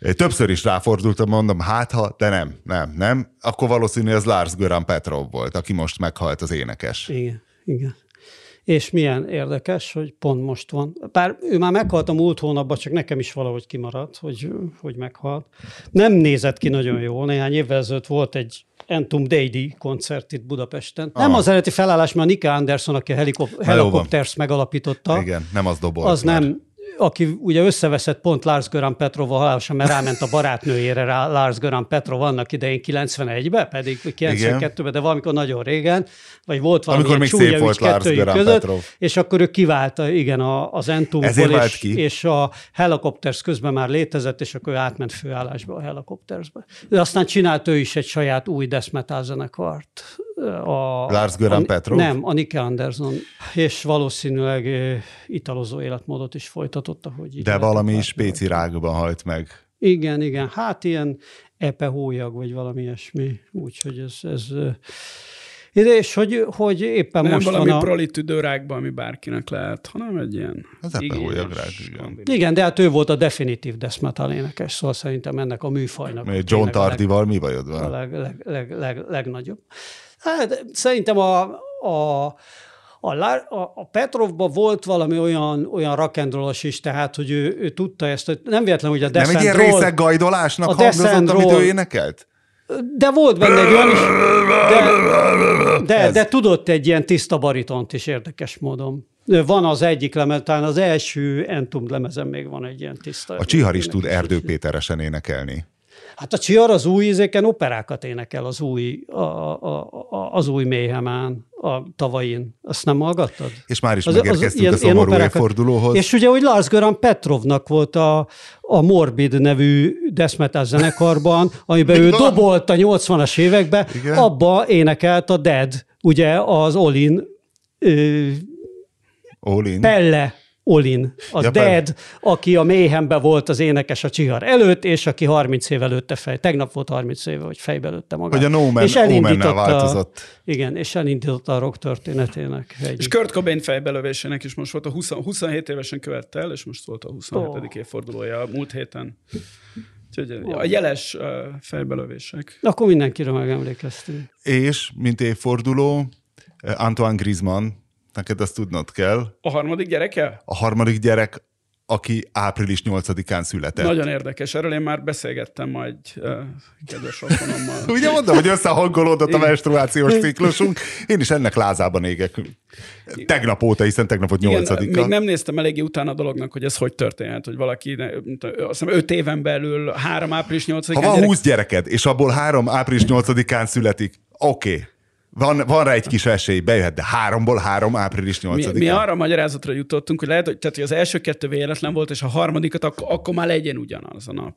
Többször is ráfordultam, mondom, hát ha, de nem, nem, nem. Akkor valószínű ez Lars Göran Petrov volt, aki most meghalt az énekes.
Igen, igen. És milyen érdekes, hogy pont most van. Bár ő már meghalt a múlt hónapban, csak nekem is valahogy kimaradt, hogy, hogy meghalt. Nem nézett ki nagyon jól. Néhány évvel ezelőtt volt egy Entum Deidi koncert itt Budapesten. Nem az eredeti felállás, mert a Nika Anderson, aki a helikop- Helicopters megalapította.
Igen, nem az dobolt.
Az nem, aki ugye összeveszett pont Lars Göran Petrova halálosan, mert ráment a barátnőjére rá Lars Göran Petrova annak idején 91-ben, pedig 92-ben, de valamikor nagyon régen, vagy volt valami
Amikor még szép volt Lars Göran között, Petrov.
és akkor ő kiválta, igen, az Entomból, és, ki. és a Helicopters közben már létezett, és akkor ő átment főállásba a Helicoptersbe. De aztán csinált ő is egy saját új death metal zenekart
a, Lars Göran Petrov?
Nem, a Nike Anderson, és valószínűleg italozó életmódot is folytatott, ahogy
De valami spéci rágban halt meg.
Igen, igen, hát ilyen epe hólyag, vagy valami ilyesmi, úgyhogy ez, ez és hogy, hogy éppen
nem
most
valami
van a...
proli tüdőrákban, ami bárkinek lehet, hanem egy ilyen
Az epehólyag rák,
igen. igen, de hát ő volt a definitív death metal énekes, szóval szerintem ennek a műfajnak.
John Tardival mi bajod
van? A leg, leg, leg, leg, legnagyobb. Hát szerintem a, a, a, a, a Petrovban volt valami olyan, olyan rock'n'rollos is, tehát, hogy ő, ő tudta ezt, hogy nem véletlen, hogy a
Death Nem egy ilyen részeg gajdolásnak a hangzott, amit ő énekelt?
De volt benne egy olyan is, de, de, de tudott egy ilyen tiszta baritont is érdekes módon. Van az egyik lemez, talán az első Entum lemezen még van egy ilyen tiszta.
A Csihar is tud Erdő Péteresen énekelni.
Hát a Csiar az új izéken operákat énekel az új, a, a, a, az új méhemán, a tavain. Azt nem hallgattad?
És már is az, megérkeztünk az, ilyen, a szomorú évfordulóhoz.
És ugye, hogy Lars Göran Petrovnak volt a, a Morbid nevű Deszmetel zenekarban, amiben ő dobolt a 80-as években, Igen? abba énekelt a Dead, ugye az Olin
Olin.
Pelle Olin, a ja, Dead, aki a méhembe volt az énekes a csihar előtt, és aki 30 év előtte fej, tegnap volt 30 éve, hogy fejbe lőtte magát.
Hogy a No Man, és elindította, változott.
Igen, és elindította a rock történetének.
Egy... És Kurt Cobain fejbelövésének is most volt a 20, 27 évesen követte el, és most volt a 27. Oh. évfordulója a múlt héten. Úgyhogy a jeles fejbelövések.
Akkor mindenkire megemlékeztünk.
És, mint évforduló, Antoine Griezmann Neked ezt tudnod kell.
A harmadik gyereke?
A harmadik gyerek, aki április 8-án született.
Nagyon érdekes, erről én már beszélgettem majd uh, kedves rokonommal.
Ugye mondom, hogy összehangolódott a menstruációs ciklusunk. Én is ennek lázában égek. Tegnap óta, hiszen tegnap volt 8
Igen, Még nem néztem eléggé utána a dolognak, hogy ez hogy történhet, hogy valaki, azt hiszem 5 éven belül 3 április 8-án...
Ha van gyerek... 20 gyereked, és abból 3 április 8-án születik, oké. Okay van, van rá egy kis esély, bejöhet, de háromból három április 8
mi, mi arra a magyarázatra jutottunk, hogy lehet, hogy, tehát, hogy az első kettő véletlen volt, és a harmadikat ak- akkor már legyen ugyanaz a nap.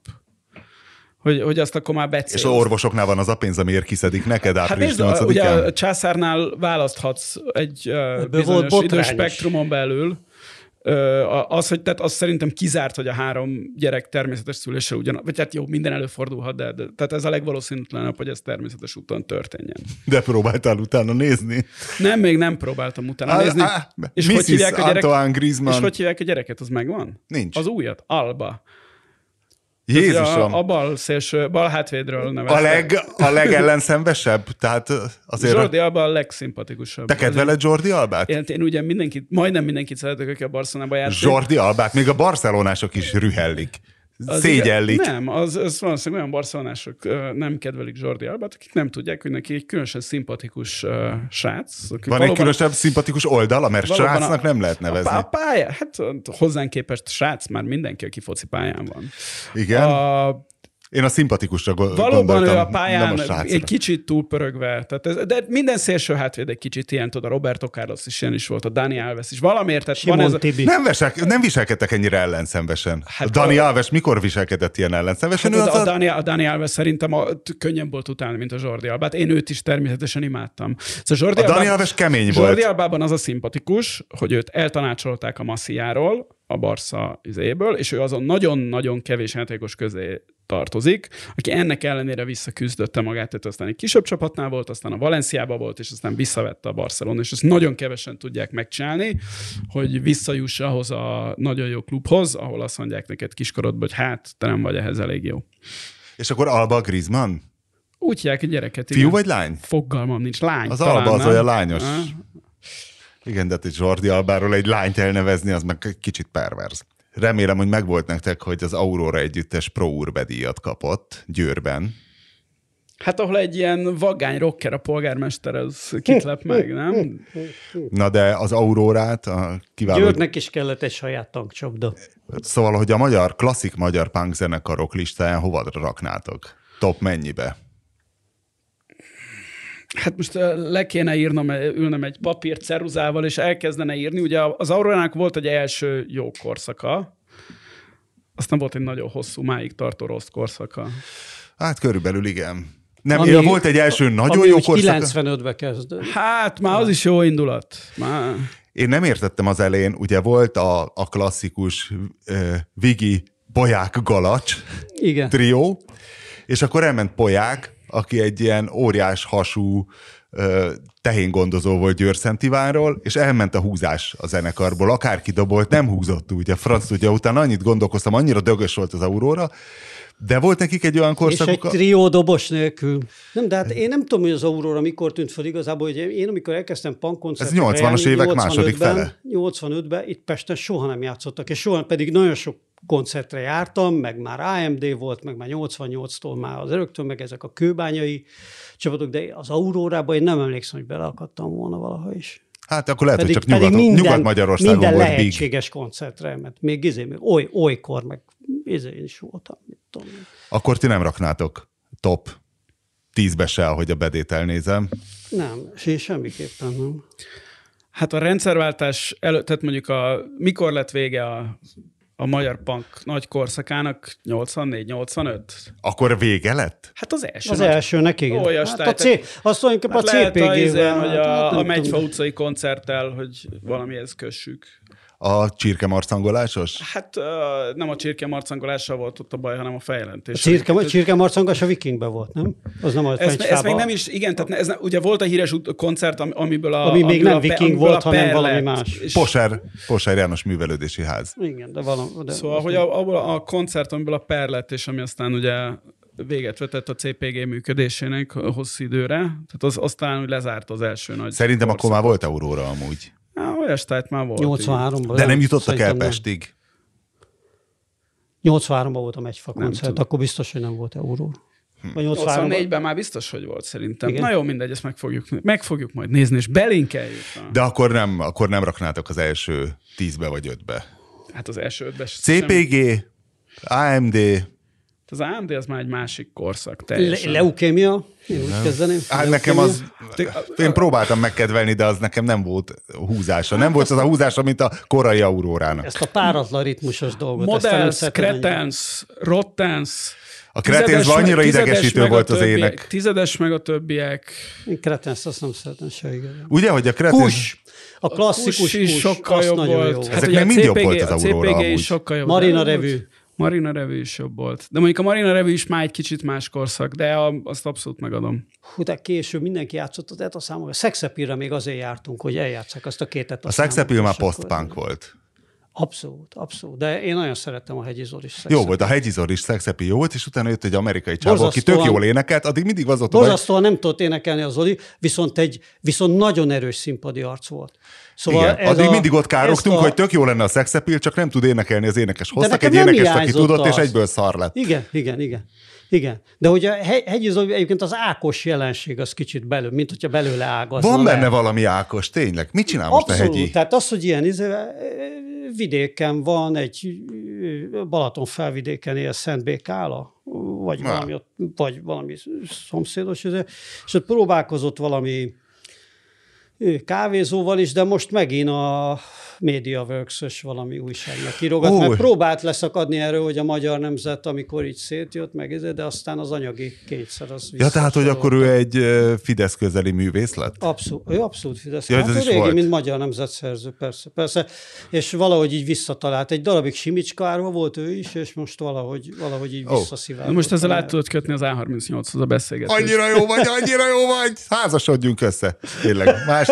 Hogy, hogy azt akkor már becélsz.
És az orvosoknál van az a pénz, amiért kiszedik neked hát április hát nézd,
ugye a császárnál választhatsz egy uh, bizonyos időspektrumon belül, az, hogy tehát az szerintem kizárt, hogy a három gyerek természetes szülése ugyan, vagy hát jó, minden előfordulhat, de, de tehát ez a legvalószínűtlenebb, hogy ez természetes úton történjen.
De próbáltál utána nézni?
Nem, még nem próbáltam utána a, nézni. A,
és Mrs. hogy hívják a gyerek,
És hogy hívják a gyereket, az megvan?
Nincs.
Az újat? Alba.
Jézusom.
A, a bal szélső, bal hátvédről nevezte.
A, leg, a legellenszenvesebb? Tehát azért...
Jordi Alba a legszimpatikusabb.
Te kedveled Jordi Albát?
Én, én ugye mindenkit, majdnem mindenkit szeretek, aki a Barcelonába játszik.
Jordi Albát, még a barcelonások is rühellik. Az szégyellik.
Igaz, nem, az, az valószínűleg olyan barcelonások nem kedvelik Jordi Albát, akik nem tudják, hogy neki egy különösen szimpatikus uh, srác.
Van valóban, egy különösebb szimpatikus oldala, mert srácnak a, nem lehet nevezni.
A, a pálya, hát hozzánk képest srác már mindenki, aki foci pályán van.
Igen? A, én a szimpatikusra gondoltam.
Valóban ő a pályán a egy kicsit túlpörögve. Tehát ez, de minden szélső hátvéd egy kicsit ilyen, tudod, a Roberto Carlos is ilyen is volt, a Dani Alves is. Valamiért, tehát
van ez a...
nem, vesel, nem viselkedtek ennyire ellenszenvesen. Hát a Dani a... Alves mikor viselkedett ilyen ellenszenvesen?
Hát a, a, Dani, a Dani Alves szerintem a, könnyen volt utána, mint a Jordi Albát. Én őt is természetesen imádtam.
Szóval Jordi a Dani Alves kemény
Jordi volt. Jordi Albában az a szimpatikus, hogy őt eltanácsolták a massziáról, a Barca izéből, és ő azon nagyon-nagyon kevés játékos közé tartozik, aki ennek ellenére visszaküzdötte magát, tehát aztán egy kisebb csapatnál volt, aztán a Valenciába volt, és aztán visszavette a Barcelona, és ezt nagyon kevesen tudják megcsinálni, hogy visszajuss ahhoz a nagyon jó klubhoz, ahol azt mondják neked kiskorodban, hogy hát, te nem vagy ehhez elég jó.
És akkor Alba Griezmann?
Úgy hívják egy gyereket.
Fiú igen. vagy lány?
Fogalmam nincs. Lány.
Az talán, Alba az nem? olyan lányos. Ha? Igen, de egy Jordi Albáról egy lányt elnevezni, az meg kicsit perverz. Remélem, hogy megvolt nektek, hogy az Aurora együttes Pro Urbe díjat kapott Győrben.
Hát ahol egy ilyen vagány rocker a polgármester, az kitlep meg, nem?
Na de az Aurórát a
kiváló... Győrnek is kellett egy saját tankcsapda.
Szóval, hogy a magyar, klasszik magyar punk zenekarok listáján hova raknátok? Top mennyibe?
Hát most le kéne írnom, ülnem egy papír ceruzával, és elkezdene írni. Ugye az Aurorának volt egy első jó korszaka, aztán volt egy nagyon hosszú, máig tartó rossz korszaka.
Hát körülbelül igen. Nem, ami, volt egy első nagyon jó korszaka.
95-be kezdődött.
Hát már az is jó indulat. Már.
Én nem értettem az elején, ugye volt a, a klasszikus uh, Vigi Poják Galacs Igen. trió, és akkor elment Poják, aki egy ilyen óriás hasú tehéngondozó volt Győr-Szentivánról, és elment a húzás a zenekarból. Akárki dobolt, nem húzott úgy. A franc ugye utána annyit gondolkoztam, annyira dögös volt az Aurora, de volt nekik egy olyan korszakuk...
És egy trió dobos nélkül. Nem, de hát én nem tudom, hogy az Aurora mikor tűnt fel igazából, hogy én amikor elkezdtem punkkoncertre
Ez 80-as évek második fele.
85-ben itt Pesten soha nem játszottak, és soha pedig nagyon sok koncertre jártam, meg már AMD volt, meg már 88-tól már az öröktől, meg ezek a kőbányai csapatok, de az Aurórában én nem emlékszem, hogy beleakadtam volna valaha is.
Hát akkor lehet, pedig, hogy csak nyugat, minden, Nyugat-Magyarországon
minden
volt
lehetséges big. koncertre, mert még, izé, még oly, olykor, meg izé én is voltam. Mit tudom.
Akkor ti nem raknátok top tízbe se, ahogy a bedét elnézem.
Nem, semmiképpen nem.
Hát a rendszerváltás előtt, tehát mondjuk a, mikor lett vége a a magyar punk nagy korszakának 84-85.
Akkor vége lett?
Hát az első.
Az nagy... elsőnek, igen. Olyas, hát a C, azt mondjuk hát a CPG-vel.
hogy a, hát, a Megyfa utcai koncerttel, hogy valamihez kössük.
A csirkemarcangolásos?
Hát uh, nem a csirkemarcangolással volt ott a baj, hanem a fejlentés. A
csirke, a csirkemarcangolás a vikingben volt, nem? Az nem a
ez, ez még nem is, igen, tehát ez, ugye volt a híres koncert, amiből a...
Ami még nem a, viking volt, hanem valami más.
És... Poser, Poser János művelődési ház.
Igen, de valami... De
szóval, hogy a, abból a koncert, amiből a per lett, és ami aztán ugye véget vetett a CPG működésének hosszú időre, tehát az, aztán úgy lezárt az első nagy
Szerintem korszakot. akkor már volt Aurora amúgy.
Há, olyas tájt már volt.
83-ban.
De nem jutottak el Pestig?
83-ban volt a megyfa koncert, akkor biztos, hogy nem volt euró.
Hm. 84-ben már biztos, hogy volt szerintem. Igen? Na jó, mindegy, ezt meg fogjuk, meg fogjuk majd nézni, és belinkeljük.
De akkor nem, akkor nem raknátok az első tízbe vagy ötbe.
Hát az első ötbe
CPG, sem... AMD,
az AMD az már egy másik korszak teljesen.
Le- leukémia? Én úgy kezdeném.
Hát nekem az, én próbáltam megkedvelni, de az nekem nem volt húzása. Nem volt az a húzása, mint a korai aurórának.
Ezt a páratlan ritmusos dolgot.
Models, Cretens, Rottens,
a Cretens annyira idegesítő volt az többiek, ének.
Tizedes meg a többiek.
Én Cretens azt nem szeretem se igazán.
Ugye, hogy a Cretens...
Push! A klasszikus push, is
sokkal jobb volt. Jó.
Hát Ezek még mind jobb volt az Aurora
A CPG is sokkal jobb.
Marina Revű.
Marina Revű is jobb volt. De mondjuk a Marina Revű is már egy kicsit más korszak, de a, azt abszolút megadom.
Hú, de később mindenki játszott az ETA számokra. A Szexepilre még azért jártunk, hogy eljátszák azt a két ETA
A Szexepil már post-punk volt.
Abszolút, abszolút. De én nagyon szerettem a Hegyi Zoris
Jó volt, a Hegyi Zoris szexepi jó volt, és utána jött egy amerikai csávó, aki tök jól énekelt, addig mindig az volt.
Borzasztóan nem tudott énekelni az Zoli, viszont egy viszont nagyon erős színpadi arc volt.
Szóval Igen, addig a, mindig ott károgtunk, a... hogy tök jó lenne a szexepil, csak nem tud énekelni az énekes. Hoztak egy énekes, aki tudott, az. és egyből szar lett.
Igen, igen, igen. Igen, de hogy a hegyi Zoli, egyébként az Ákos jelenség az kicsit belül, mint hogyha belőle ágazna
Van benne le. valami Ákos, tényleg. Mit csinál
Abszolút,
most a hegyi?
tehát az, hogy ilyen izé, vidéken van, egy Balaton felvidéken él Szent Békála, vagy valami, ott, vagy valami szomszédos, és ott próbálkozott valami kávézóval is, de most megint a MediaWorks-ös valami újságnak írogat, mert próbált leszakadni erről, hogy a magyar nemzet, amikor így szétjött meg, de aztán az anyagi kétszer az
Ja, tehát, hogy akkor ő egy Fidesz közeli művész lett?
Abszolút, ő abszolút Fidesz. Ja, hát ő régi, volt. mint magyar nemzetszerző, persze, persze. És valahogy így visszatalált. Egy darabig Simicska volt ő is, és most valahogy, valahogy így oh. visszaszivárgott.
Most ezzel át tudod kötni az A38-hoz a beszélgetést.
Annyira jó vagy, annyira jó vagy! Házasodjunk össze. Tényleg. Más,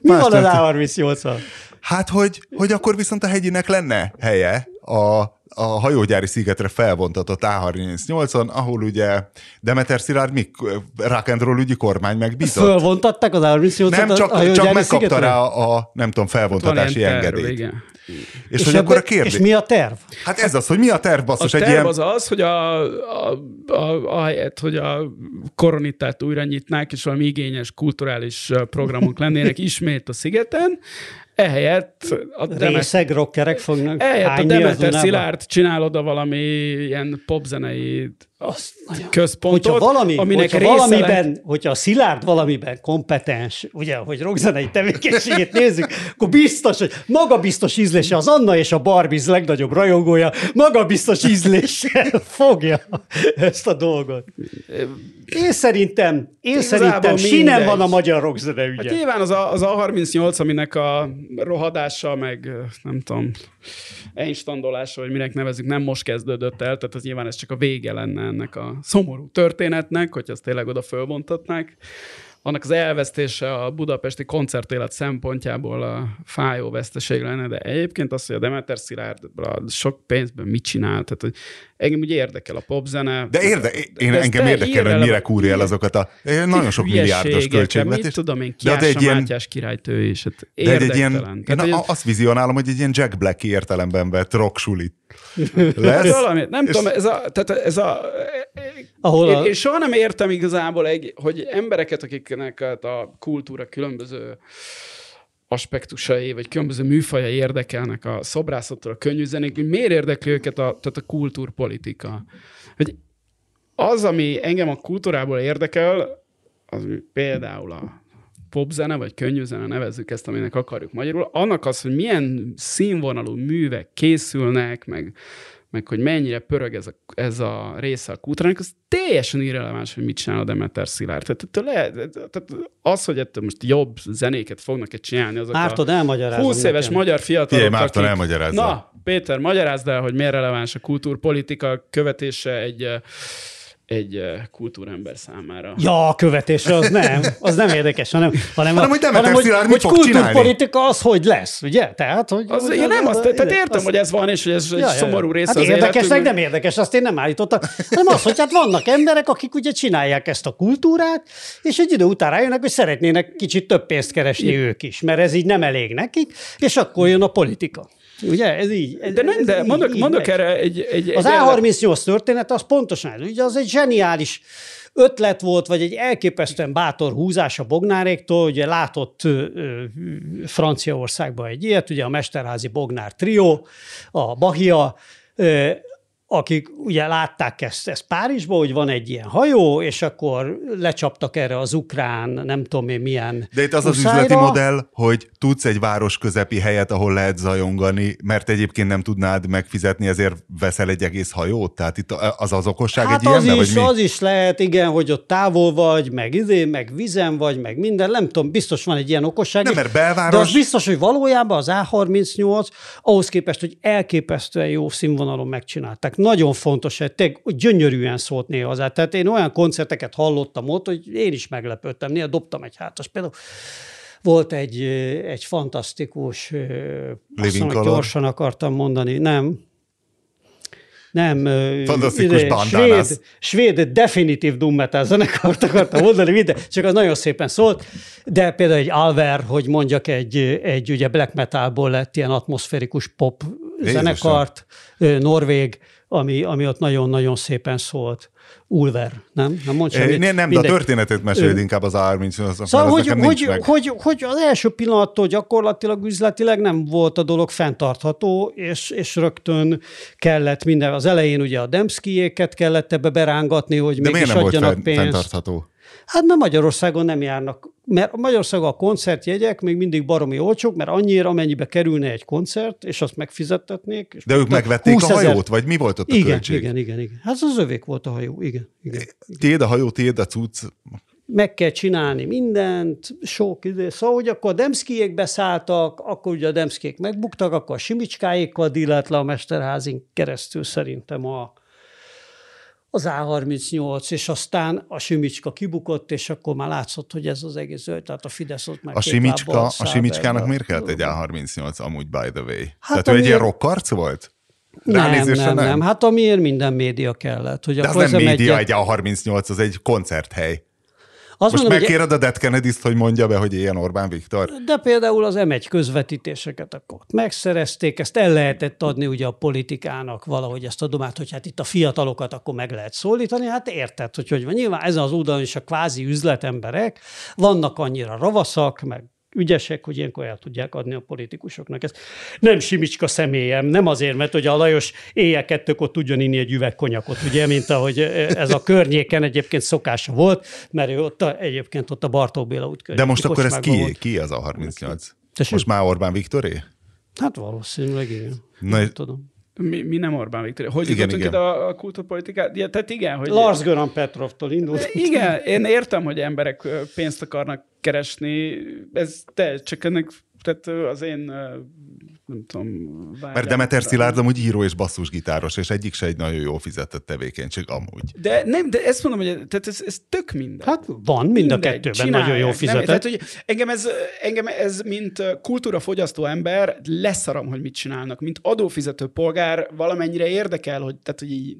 Mi más van az A38-al?
Hát, hogy, hogy akkor viszont a hegyinek lenne helye a, a hajógyári szigetre felvontatott A38-on, ahol ugye Demeter Szilárd mik rock and roll ügyi kormány megbízott.
Fölvontatták az A38-ot
Nem, csak, csak megkapta rá a, a, nem tudom, felvontatási engedélyt. Igen. És, és hogy ebbe, akkor a kérdés...
És mi a terv?
Hát ez az, hogy mi a terv, basszus?
A terv ilyen... az az, hogy a, a, a, ahelyett, hogy a koronitát újra nyitnák, és valami igényes kulturális programok lennének ismét a szigeten, ehelyett
a Demet... rockerek fognak
Ehelyett a Demeter Szilárd csinál oda valami ilyen popzenei központot,
hogyha valami, aminek hogyha valamiben, lett... hogyha a Szilárd valamiben kompetens, ugye, hogy rockzenei tevékenységét nézzük, akkor biztos, hogy maga biztos ízlése az Anna és a Barbiz legnagyobb rajongója, maga biztos ízléssel fogja ezt a dolgot. Én szerintem, én szerintem sinem van a magyar rockzene ügye.
Hát nyilván az a, az A38, aminek a rohadása, meg nem tudom, einstandolása, vagy minek nevezük, nem most kezdődött el, tehát az nyilván ez csak a vége lenne ennek a szomorú történetnek, hogy azt tényleg oda fölvontatnák annak az elvesztése a budapesti koncertélet szempontjából a fájó veszteség lenne, de egyébként az, hogy a Demeter Szilárd sok pénzben mit csinál, tehát hogy engem ugye érdekel a popzene.
De, érde, én, de engem érdekel, hogy mire kúrja el azokat a nagyon sok milliárdos költségvetés. Mit
tudom én, Kiása egy ilyen, Mátyás királytő is. Hát
de egy ilyen, tehát, én hogy azt vizionálom, hogy egy ilyen Jack Black értelemben vett rock sulit
lesz. Hát valami, nem tudom, ez a, tehát ez a, Ahol én, a... én soha nem értem igazából, egy, hogy embereket, akiknek hát a kultúra különböző aspektusai, vagy különböző műfajai érdekelnek a szobrászattól, a könnyű zenék, hogy miért érdekli őket a, tehát a kultúrpolitika. Hogy az, ami engem a kultúrából érdekel, az például a popzene, vagy könnyűzene, nevezzük ezt, aminek akarjuk magyarul, annak az, hogy milyen színvonalú művek készülnek, meg meg hogy mennyire pörög ez a, ez a része a kútrának, az teljesen irreleváns, hogy mit csinál a Demeter Szilárd. Tehát, tehát, tehát az, hogy ettől most jobb zenéket fognak-e csinálni, azok
Mártod, a
20 éves nekem. magyar fiatalok,
Figyelj, Márton, akik...
Na, Péter, magyarázd el, hogy miért releváns a kultúrpolitika követése egy egy kultúrember számára.
Ja, a követésre az nem, az nem érdekes, hanem, hanem, hanem
hogy hanem, hogy, hogy
kultúrpolitika az hogy lesz, ugye? Tehát, hogy,
az, hogy én nem azt, tehát értem, az, hogy ez van, és hogy ez ja, egy szomorú része
hát az érdekes, meg nem érdekes, azt én nem állítottam, hanem az, hogy hát vannak emberek, akik ugye csinálják ezt a kultúrát, és egy idő után rájönnek, hogy szeretnének kicsit több pénzt keresni I. ők is, mert ez így nem elég nekik, és akkor jön a politika. Ugye, ez így. Ez,
de nem,
ez
de így, mondok, így mondok erre egy, egy...
Az egy A38 történet az pontosan. Ugye az egy zseniális ötlet volt, vagy egy elképesztően bátor húzás a Bognáréktól, ugye látott Franciaországban egy ilyet, ugye a Mesterházi Bognár trió, a Bahia, akik ugye látták ezt, ezt Párizsban, hogy van egy ilyen hajó, és akkor lecsaptak erre az ukrán, nem tudom én milyen
De itt az uszájra. az üzleti modell, hogy tudsz egy város közepi helyet, ahol lehet zajongani, mert egyébként nem tudnád megfizetni, ezért veszel egy egész hajót? Tehát itt az az okosság
hát
egy az
ilyen,
is,
vagy mi? az is lehet, igen, hogy ott távol vagy, meg izé, meg vizen vagy, meg minden, nem tudom, biztos van egy ilyen okosság.
Nem, mert belváros...
De az biztos, hogy valójában az A38 ahhoz képest, hogy elképesztően jó színvonalon megcsinálták nagyon fontos, hogy te gyönyörűen szólt néha hozzá. Tehát én olyan koncerteket hallottam ott, hogy én is meglepődtem. Néha dobtam egy hátas. Például volt egy, egy fantasztikus, azt mondom, gyorsan akartam mondani, nem, nem,
Fantasztikus ide, svéd,
svéd definitív doom metal zenekart akartam mondani, minden, csak az nagyon szépen szólt, de például egy Alver, hogy mondjak, egy, egy ugye black metalból lett ilyen atmoszférikus pop Jézusom. zenekart, norvég, ami, ami ott nagyon-nagyon szépen szólt. Ulver, nem? Nem
mond semmit. Nem, nem de a történetet meséld inkább az A38.
Szóval, hogy, hogy, hogy, hogy, az első pillanattól gyakorlatilag üzletileg nem volt a dolog fenntartható, és, és rögtön kellett minden. Az elején ugye a Demszkijéket kellett ebbe berángatni, hogy de mégis adjanak volt pénzt. fenntartható? Hát mert Magyarországon nem járnak, mert Magyarországon a koncertjegyek még mindig baromi olcsók, mert annyira, amennyibe kerülne egy koncert, és azt megfizettetnék. És
De ők megvették a hajót, vagy mi volt ott a
igen,
költség?
Igen, igen, igen. Hát az övék volt a hajó, igen. igen, igen.
Tiéd a hajó, tiéd a cucc.
Meg kell csinálni mindent, sok idő. Szóval, hogy akkor a Demszkijék beszálltak, akkor ugye a Demszkijék megbuktak, akkor a Simicskáékkal dílelt le a Mesterházin keresztül szerintem a, az A38, és aztán a Simicska kibukott, és akkor már látszott, hogy ez az egész zöld, tehát a Fidesz ott már
a Simicska, A Simicskának miért kellett egy A38 amúgy, by the way? Hát tehát ő egy ilyen rockarc volt?
Nem, nem, nem, nem. Hát amiért minden média kellett. Hogy
De az nem média, egy, egy A38, az egy koncerthely. Azt Most mondom, megkéred hogy... a Dead kennedy hogy mondja be, hogy ilyen Orbán Viktor?
De például az M1 közvetítéseket akkor megszerezték, ezt el lehetett adni ugye a politikának valahogy ezt a domát, hogy hát itt a fiatalokat akkor meg lehet szólítani, hát érted, hogy hogy van. Nyilván ezen az oldalon is a kvázi üzletemberek, vannak annyira ravaszak, meg ügyesek, hogy ilyenkor el tudják adni a politikusoknak. Ez nem Simicska személyem, nem azért, mert hogy a Lajos éjjel kettőkor tudjon inni egy üveg konyakot, ugye, mint ahogy ez a környéken egyébként szokása volt, mert ő ott a, egyébként ott a Bartók Béla út
De most akkor ez ki, volt. ki az a 38? Tessék? Most már Orbán Viktoré?
Hát valószínűleg igen. Na, nem tudom.
Mi, mi nem Orbán Viktor. Hogy igen, jutottunk ide a, a kultúrpolitikát? Ja, tehát igen, hogy...
Lars Göran Petrovtól indult.
Igen, én értem, hogy emberek pénzt akarnak keresni, ez te, csak ennek tehát az én nem tudom,
vágyam. Mert Demeter Szilárd amúgy író és basszusgitáros, és egyik se egy nagyon jó fizetett tevékenység amúgy.
De nem, de ezt mondom, hogy tehát ez, ez tök minden.
Hát van, mind a kettőben csinálják, nagyon jó fizetett. Nem, tehát,
hogy engem, ez, engem ez, mint kultúrafogyasztó ember, leszarom, hogy mit csinálnak. Mint adófizető polgár valamennyire érdekel, hogy, tehát, hogy így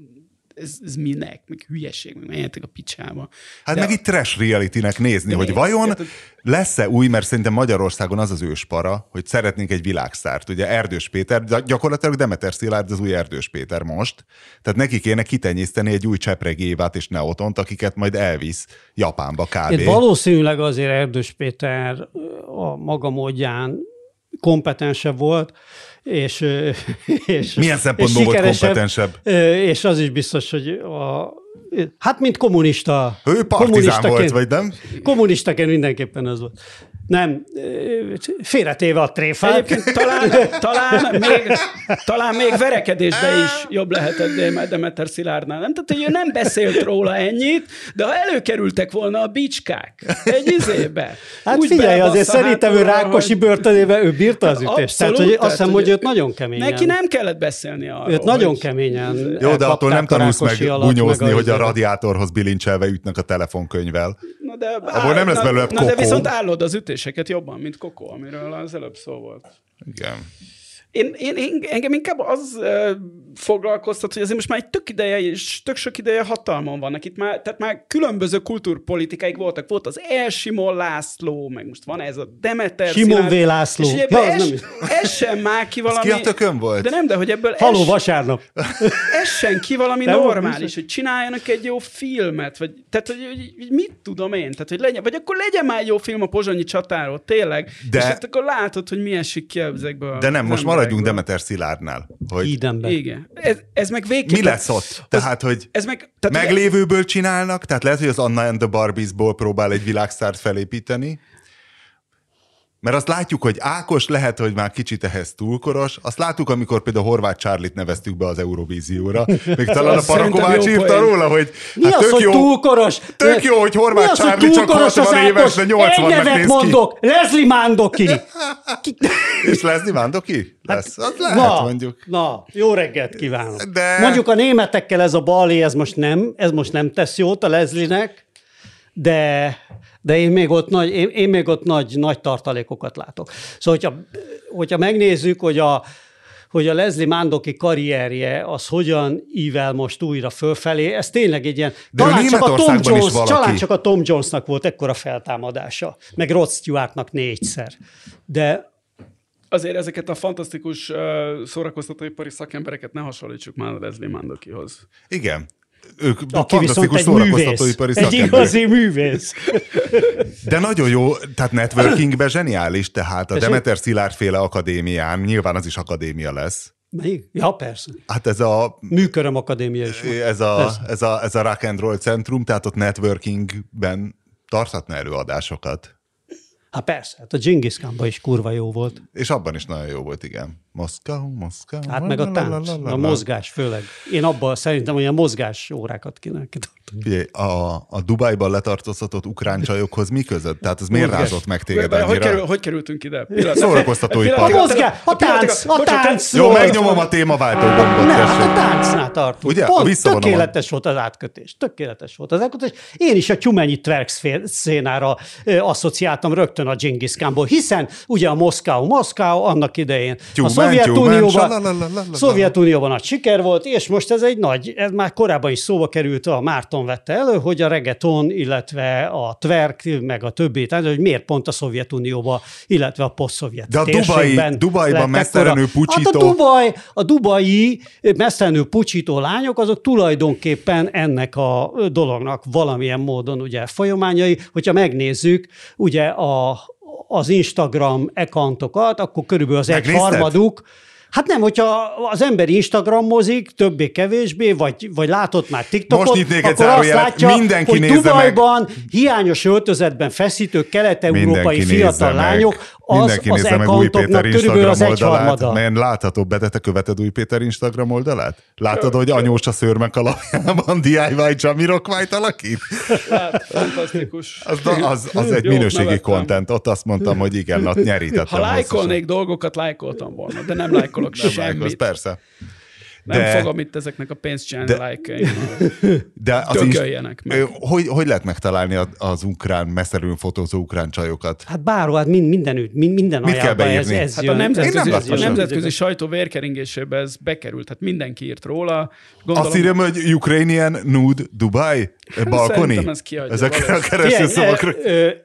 ez, ez minek, meg hülyeség, meg menjetek a picsába.
Hát De meg a... itt trash reality-nek nézni, De hogy még, vajon tehát, lesz-e új, mert szerintem Magyarországon az az őspara, hogy szeretnénk egy világszárt. Ugye Erdős Péter, gyakorlatilag Demeter Szilárd az új Erdős Péter most. Tehát neki kéne kitenyészteni egy új Csepregévát és Neotont, akiket majd elvisz Japánba kb. Itt
valószínűleg azért Erdős Péter a maga módján kompetensebb volt, és, és
Milyen szempontból és volt kompetensebb?
És az is biztos, hogy a, hát mint kommunista.
Ő partizán volt, vagy nem?
Kommunistaként mindenképpen az volt. Nem, félretéve a tréfát.
Egyébként talán, talán, még, talán még verekedésbe is jobb lehetett Demeter Szilárdnál. Nem? Tehát, hogy ő nem beszélt róla ennyit, de ha előkerültek volna a bicskák egy izébe.
Hát úgy figyelj, azért szerintem ő Rákosi hogy... börtönében ő bírta az ütést. Tehát, hogy azt hiszem, hogy őt nagyon keményen.
Neki nem kellett beszélni arról.
Őt nagyon keményen
Jó, de attól nem tanulsz meg bunyózni, hogy a radiátorhoz bilincselve ütnek a telefonkönyvvel. Na de, Abból nem lesz belőle
Na de viszont állod az ütés döntéseket jobban, mint Koko, amiről az előbb szó volt.
Igen.
Én, én, én, engem inkább az uh, foglalkoztat, hogy azért most már egy tök ideje és tök sok ideje hatalmon vannak. Itt már, tehát már különböző kultúrpolitikáik voltak. Volt az El Simon László, meg most van ez a Demeter
Simon V. László. És ugye
ja, ez, nem... ez sem már ki valami...
Ez ki a tökön volt?
De nem, de hogy ebből...
Haló es, vasárnap.
Ez sem ki valami nem normális, hogy csináljanak egy jó filmet, vagy tehát, hogy, hogy, hogy mit tudom én, tehát, hogy legyen, vagy akkor legyen már jó film a Pozsonyi csatáról, tényleg, de... és hát akkor látod, hogy mi esik ki ezekből.
De nem, most maradjunk Demeter Szilárdnál.
Hogy... Ídenben.
Igen. Ez, ez meg végképp...
Mi lesz ott? Tehát, az, hogy ez meg, tehát meglévőből csinálnak, tehát lehet, hogy az Anna and the Barbies-ból próbál egy világszárt felépíteni, mert azt látjuk, hogy Ákos lehet, hogy már kicsit ehhez túlkoros. Azt láttuk, amikor például Horváth Csárlit neveztük be az Eurovízióra. Még talán a Parakovács írta róla, hogy
Mi hát az, tök hogy jó, túlkoros?
Tök jó, hogy Horváth az, Csárli csak 60 éves, de 80-nak néz
mondok, ki. Leslie Mandoki.
És Leslie Mandoki? Lesz. Hát, lehet, na, mondjuk.
Na, jó reggelt kívánok. De... Mondjuk a németekkel ez a balé, ez most nem, ez most nem tesz jót a Leslie-nek, de de én még ott nagy, én, én még ott nagy, nagy tartalékokat látok. Szóval, hogyha, hogyha megnézzük, hogy a, hogy a Leslie Mandoki karrierje az hogyan ível most újra fölfelé, ez tényleg egy ilyen...
De talán csak, a Tom Jones,
talán csak a Tom Jonesnak volt ekkora feltámadása, meg Rod Stewartnak négyszer. De
azért ezeket a fantasztikus uh, szórakoztatóipari szakembereket ne hasonlítsuk már a Leslie Mandokihoz.
Igen, ők Aki fantasztikus szórakoztatóipari
Egy igazi művész.
De nagyon jó, tehát networkingben zseniális, tehát a Demeter Szilárd féle akadémián, nyilván az is akadémia lesz.
Még? Ja, persze.
Hát ez a...
Műköröm Akadémia is.
Ez a, ez, a, ez a rock and roll centrum, tehát ott networkingben tarthatna előadásokat.
Hát persze, hát a Genghis Khanban is kurva jó volt.
És abban is nagyon jó volt, igen. Moszkva, Moszkva.
Hát meg a tánc, a mozgás főleg. Én abban szerintem olyan mozgás órákat kéne
Figyelj, a, a Dubájban letartóztatott ukrán csajokhoz mi között? Tehát ez miért rázott meg téged annyira?
Hogy, kerül, hogy kerültünk ide?
Szórakoztatói
A mozgás, a tánc, a tánc.
Jó, megnyomom a témaváltó gombot.
Ne, hát a táncnál tartunk. Ugye? Pont tökéletes volt az átkötés. Tökéletes volt az átkötés. Én is a Tyumenyi Twerk szénára asszociáltam rögtön rögtön a Genghis Khanból, hiszen ugye a Moszkau, Moszkau annak idején
tyúmen,
a Szovjetunióban, Szovjetunióban nagy siker volt, és most ez egy nagy, ez már korábban is szóba került, a Márton vette elő, hogy a reggaeton, illetve a twerk, meg a többi, tehát hogy miért pont a Szovjetunióba, illetve a poszt-szovjet
De a Dubai, Dubaiban mesztelenül pucsító...
Hát a, Dubai, a dubai mesztelenül pucsító lányok, azok tulajdonképpen ennek a dolognak valamilyen módon ugye folyamányai, hogyha megnézzük, ugye a, az Instagram accountokat, akkor körülbelül az egy harmaduk, Hát nem, hogyha az ember Instagramozik, többé-kevésbé, vagy, vagy látott már TikTokot, Most nyitnék akkor azt látja, mindenki hogy Dubajban meg. hiányos öltözetben feszítő kelet-európai fiatal meg. lányok az Mindenki az nézze meg Új Péter Instagram az oldalát,
melyen látható be, te követed Új Péter Instagram oldalát? Látod, hogy anyós a szőrmek alapjában DIY Jamiroquai-t alakít?
Hát, fantasztikus.
Az, az, az egy Jó, minőségi content, ott azt mondtam, hogy igen, ott nyerítettem.
Ha lájkolnék dolgokat, lájkoltam volna, de nem lájkolok nem semmit.
Persze.
Nem de... fogom itt ezeknek a pénzt csinálni de... like
De az is, meg. Hogy, hogy lehet megtalálni az ukrán, messzelőn fotózó ukrán csajokat?
Hát bárhol, hát mindenütt, minden
Mit kell beírni?
Ez, ez hát a nemzetközi, a nemzetközi sajtó vérkeringésébe ez bekerült, hát mindenki írt róla.
Gondolom, Azt írjam, hogy Ukrainian nude Dubai? Balkoni? ez Ezek a kereső szavakra.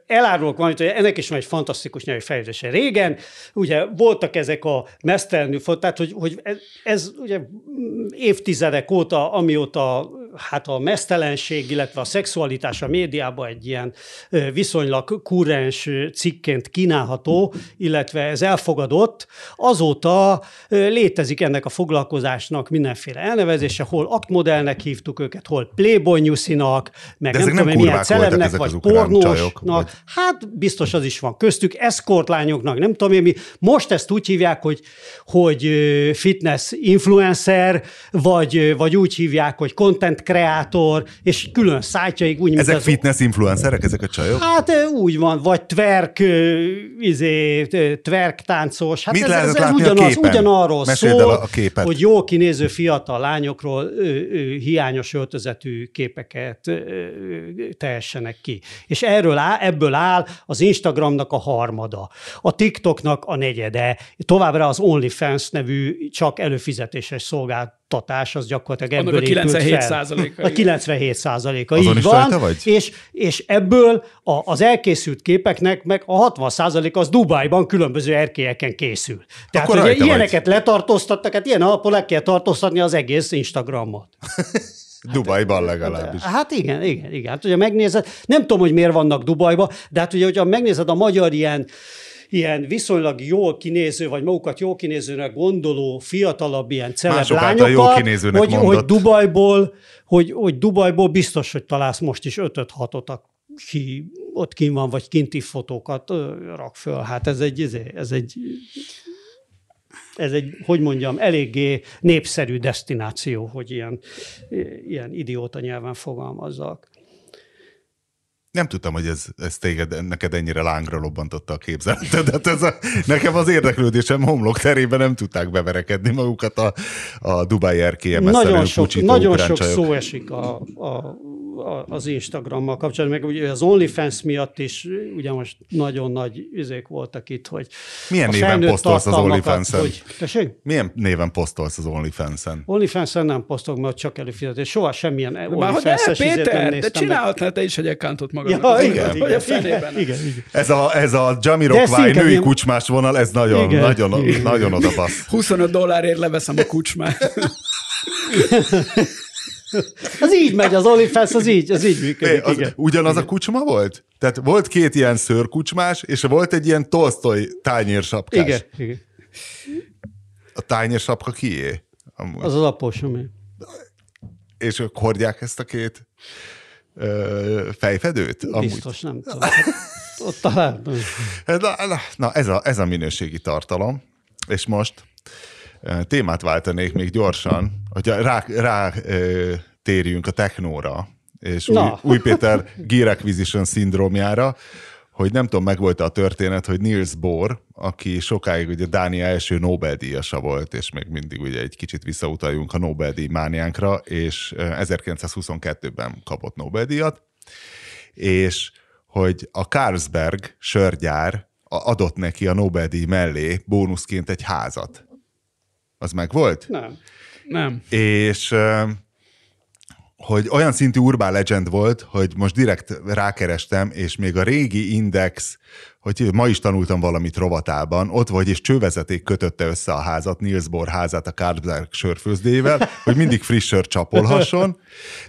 Elárulok valamit, hogy ennek is van egy fantasztikus nyelvi fejlődése. Régen ugye voltak ezek a mesztelenül, tehát hogy, hogy ez, ez ugye évtizedek óta, amióta hát a mesztelenség, illetve a szexualitás a médiában egy ilyen viszonylag kurrens cikként kínálható, illetve ez elfogadott, azóta létezik ennek a foglalkozásnak mindenféle elnevezése, hol aktmodellnek hívtuk őket, hol playboy nyuszinak, meg nem, nem tudom, milyen celebnek, vagy pornósnak. Hát biztos az is van köztük, eszkortlányoknak, nem tudom én mi. Most ezt úgy hívják, hogy, hogy fitness influencer, vagy, vagy úgy hívják, hogy content kreátor, és külön szájtjaik úgy,
Ezek az... fitness influencerek, ezek a csajok?
Hát úgy van, vagy twerk, izé, twerk táncos. Hát
Mit
ez, ez,
ez
ugyanaz,
a
ugyanarról Meséld szól, a képet. hogy jó kinéző fiatal lányokról ő, ő, hiányos öltözetű képeket tehessenek ki. És erről áll, ebből áll az Instagramnak a harmada, a TikToknak a negyede, továbbra az OnlyFans nevű csak előfizetéses szolgált tatás, az gyakorlatilag ebből
a 97 százaléka.
A 97 százaléka, így van. Vagy? És, és ebből a, az elkészült képeknek meg a 60 százalék az Dubájban különböző erkélyeken készül. Tehát, Akkor hogy ilyeneket vagy. letartóztattak, hát ilyen alapon le kell tartóztatni az egész Instagramot.
Dubajban legalábbis.
Hát igen, igen, igen. Hát ugye megnézed, nem tudom, hogy miért vannak Dubajban, de hát ugye, hogyha megnézed a magyar ilyen ilyen viszonylag jól kinéző, vagy magukat jól kinézőnek gondoló, fiatalabb ilyen celeb lányokat, jól kinézőnek hogy, hogy Dubajból, hogy, hogy Dubajból biztos, hogy találsz most is 5-6-ot, ki ott kint van, vagy kinti fotókat rak föl. Hát ez egy, ez egy ez egy, hogy mondjam, eléggé népszerű destináció, hogy ilyen, ilyen idióta nyelven fogalmazzak.
Nem tudtam, hogy ez, ez téged, neked ennyire lángra lobbantotta a képzeletedet. Ez a, nekem az érdeklődésem homlok terében nem tudták beverekedni magukat a, a Dubai erkélye
Nagyon sok, nagyon sok szó esik a, a, az Instagrammal kapcsolatban, meg ugye az OnlyFans miatt is ugye most nagyon nagy üzék voltak itt, hogy
Milyen néven posztolsz az OnlyFans-en? Hogy, Milyen néven posztolsz az OnlyFans-en?
OnlyFans-en nem posztolok, mert csak előfizetés. Soha semmilyen
OnlyFans-es Péter, de csinálhatnál te is egy accountot magadnak.
Ja, igen, igen, igen, igen, igen, igen.
Ez a, ez a Jamiroquai női ilyen... kucsmás vonal, ez nagyon, igen, nagyon, igen. nagyon odabasz.
25 dollárért leveszem a kucsmát.
Az így megy, az OnlyFans, az így, az így működik.
Az, igen. Ugyanaz igen. a kucsma volt? Tehát volt két ilyen szőrkucsmás, és volt egy ilyen Tolstoy tányérsapkás.
Igen, igen.
A tányérsapka kié? Amúgy.
Az az apósomé.
És ők hordják ezt a két ö, fejfedőt?
Amúgy. Biztos, nem tudom. Hát, ott talán.
Na, na, na ez, a, ez a minőségi tartalom. És most témát váltanék még gyorsan, hogy rá, rá térjünk a technóra, és új, új Péter Gear Acquisition szindrómjára, hogy nem tudom, megvolt a történet, hogy Niels Bohr, aki sokáig ugye Dánia első Nobel-díjasa volt, és még mindig ugye egy kicsit visszautaljunk a Nobel-díj mániánkra, és 1922-ben kapott Nobel-díjat, és hogy a Carlsberg sörgyár adott neki a Nobel-díj mellé bónuszként egy házat. Az meg volt?
Nem. Nem.
És hogy olyan szintű urbán legend volt, hogy most direkt rákerestem, és még a régi Index, hogy ma is tanultam valamit rovatában, ott vagy, és csővezeték kötötte össze a házat, Niels Bohr házát a Carlsberg sörfőzdével, hogy mindig friss sör csapolhasson,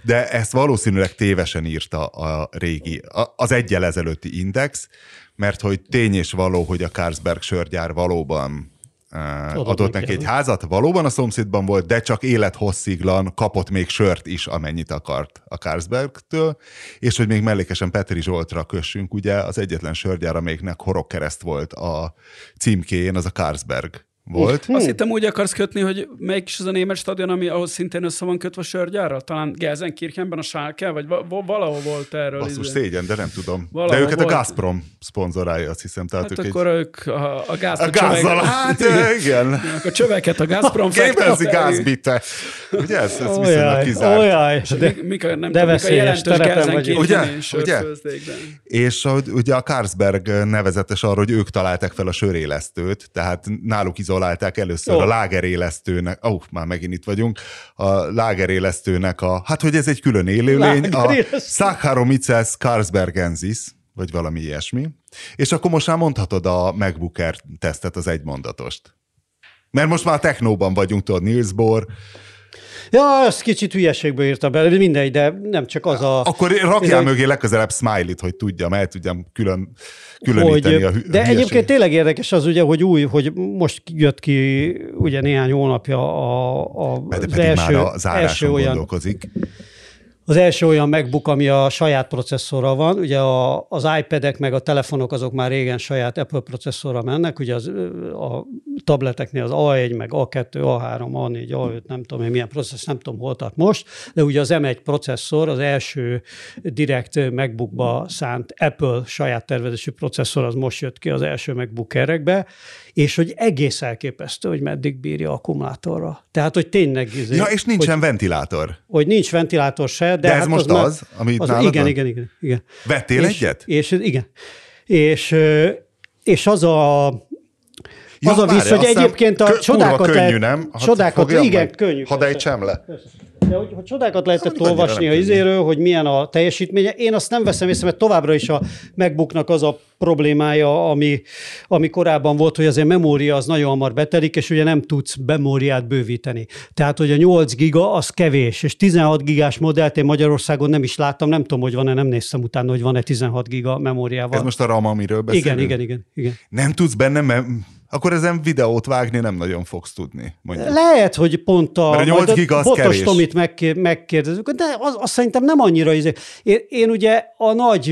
de ezt valószínűleg tévesen írta a régi, az egyel ezelőtti Index, mert hogy tény és való, hogy a Carlsberg sörgyár valóban adott, adott neki egy házat, valóban a szomszédban volt, de csak élethossziglan kapott még sört is, amennyit akart a Carlsbergtől, és hogy még mellékesen Petri Zsoltra kössünk, ugye az egyetlen sörgyár, amelyiknek horogkereszt volt a címkéjén, az a Carlsberg volt.
Azt hittem úgy akarsz kötni, hogy melyik is az a német stadion, ami ahhoz szintén össze van kötve a sörgyárral? Talán Gelsenkirchenben a Schalke, vagy valahol volt erről.
Basszus izé. szégyen, de nem tudom. Valahol de őket volt. a Gazprom szponzorálja, azt hiszem. Tehát
hát ők akkor egy... ők a, a gáz.
A, a gázzal, hát igen.
A csöveket a Gazprom
Képezi gázbite. Ugye ez, ez viszonylag kizárt.
Olyaj, de, mik, a, nem de tudom, mik a jelentős
ugye? ugye? És ugye a Carlsberg nevezetes arra, hogy ők találták fel a sörélesztőt, tehát náluk izol találták először Jó. a lágerélesztőnek, ó, oh, már megint itt vagyunk, a lágerélesztőnek a, hát hogy ez egy külön élőlény, a Saccharomyces carlsbergensis, vagy valami ilyesmi. És akkor most már mondhatod a MacBook Air tesztet, az egy mondatost. Mert most már technóban vagyunk, tudod, Niels Bohr,
Ja, ezt kicsit hülyeségből írta be, mindegy, de nem csak az a...
Akkor rakjál egy... mögé legközelebb smiley-t, hogy tudjam, el tudjam külön, különíteni hogy, a hü-
De egyébként tényleg érdekes az ugye, hogy új, hogy most jött ki ugye néhány hónapja a, a,
az első, már az első olyan, gondolkozik.
Az első olyan MacBook, ami a saját processzorral van, ugye a, az iPad-ek meg a telefonok azok már régen saját Apple processzorra mennek, ugye az, a tableteknél az A1, meg A2, A3, A4, A5, nem tudom én milyen processzor, nem tudom hol tart most, de ugye az M1 processzor, az első direkt MacBookba szánt Apple saját tervezésű processzor, az most jött ki az első MacBook erekbe, és hogy egész elképesztő, hogy meddig bírja akkumulátorra. Tehát, hogy tényleg...
Izé, ja, és nincsen hogy, ventilátor.
Hogy nincs ventilátor se, de,
de ez hát most az, az ami az,
nálad igen, igen, igen, igen.
Vettél és, egyet?
És, igen. És, és az a Ja, az a visz, hogy egyébként a csodákat
könnyű, nem?
Hát csodákat, igen, meg. könnyű.
Hadd ejtsem le.
De hogy, hogy csodákat lehetett szóval olvasni a izéről, hogy milyen a teljesítménye. Én azt nem veszem észre, mert továbbra is a MacBooknak az a problémája, ami, ami korábban volt, hogy azért memória az nagyon hamar betelik, és ugye nem tudsz memóriát bővíteni. Tehát, hogy a 8 giga az kevés, és 16 gigás modellt én Magyarországon nem is láttam, nem tudom, hogy van-e, nem néztem utána, hogy van-e 16 giga memóriával.
Ez most a RAM, amiről beszélünk?
Igen, igen, igen. igen.
Nem tudsz benne, mert akkor ezen videót vágni nem nagyon fogsz tudni. Mondjuk.
Lehet, hogy pont a,
Mert a 8 giga az Botos kevés.
Tomit meg, megkérdezzük, de az, az szerintem nem annyira izé. Én, én ugye a nagy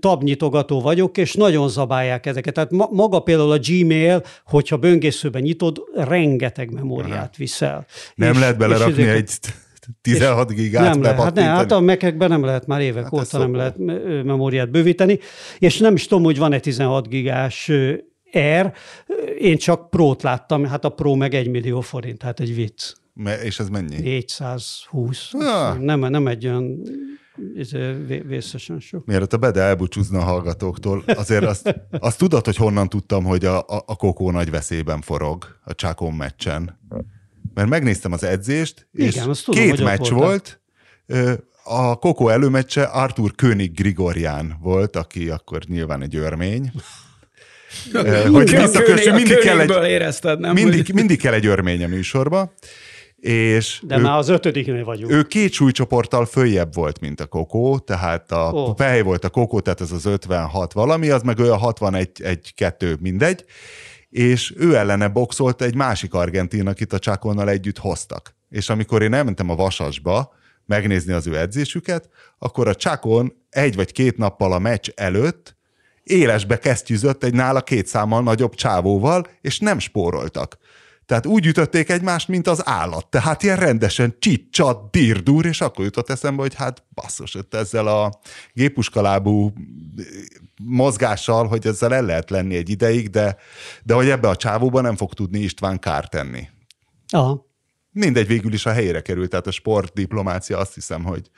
tabnyitogató vagyok, és nagyon zabálják ezeket. Tehát ma, maga például a Gmail, hogyha böngészőben nyitod, rengeteg memóriát viszel.
Nem és, lehet belerakni és egy 16 gigát
nem lehet, hát, ne, hát a mekekben nem lehet már évek hát óta nem lehet memóriát bővíteni, és nem is tudom, hogy van-e 16 gigás R, én csak Pro-t láttam, hát a Pro meg egy millió forint, hát egy vicc.
És ez mennyi?
420. Ja. Nem, nem egy olyan vészesen sok.
Mielőtt a Bede elbúcsúzna a hallgatóktól, azért azt, azt tudod, hogy honnan tudtam, hogy a, a, a Kokó nagy veszélyben forog a Csákon meccsen. Mert megnéztem az edzést, és Igen, tudom, két meccs volt. A Kokó előmeccse Artur König Grigorján volt, aki akkor nyilván egy örmény.
Hogy visszakössünk, mindig kell egy, érezted, nem?
Mindig, mindig kell egy örmény a műsorba. És
De ő, már az ötödiknél vagyunk.
Ő két súlycsoporttal följebb volt, mint a Kokó, tehát a oh. Pehely volt a Kokó, tehát ez az 56 valami, az meg ő a 61 egy, kettő, mindegy, és ő ellene boxolt egy másik argentin, akit a Csákonnal együtt hoztak. És amikor én elmentem a Vasasba megnézni az ő edzésüket, akkor a Csákon egy vagy két nappal a meccs előtt élesbe kesztyűzött egy nála két számmal nagyobb csávóval, és nem spóroltak. Tehát úgy ütötték egymást, mint az állat. Tehát ilyen rendesen csicsat, dirdur, és akkor jutott eszembe, hogy hát basszus, ezzel a gépuskalábú mozgással, hogy ezzel el lehet lenni egy ideig, de, de hogy ebbe a csávóba nem fog tudni István kár tenni.
Aha.
Mindegy, végül is a helyére került, tehát a sportdiplomácia azt hiszem, hogy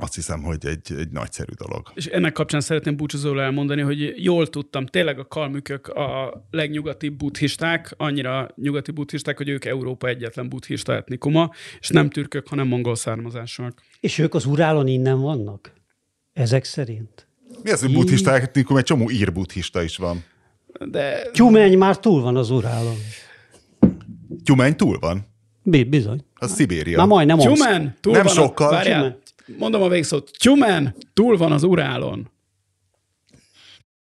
azt hiszem, hogy egy, egy nagyszerű dolog.
És ennek kapcsán szeretném búcsúzóul elmondani, hogy jól tudtam, tényleg a kalmükök a legnyugatibb buddhisták, annyira nyugati buddhisták, hogy ők Európa egyetlen buddhista etnikuma, és nem türkök, hanem mongol származásúak.
És ők az Urálon innen vannak? Ezek szerint?
Mi az, hogy buddhista etnikum? Egy csomó ír buddhista is van.
De... Tyumeny már túl van az Urálon.
Tyumeny túl van?
Bizony.
A Szibéria.
Már majdnem
Tyumen, túl
Nem
van
sokkal.
A, várjál, mondom a végszót. Tyumen, túl van az Urálon.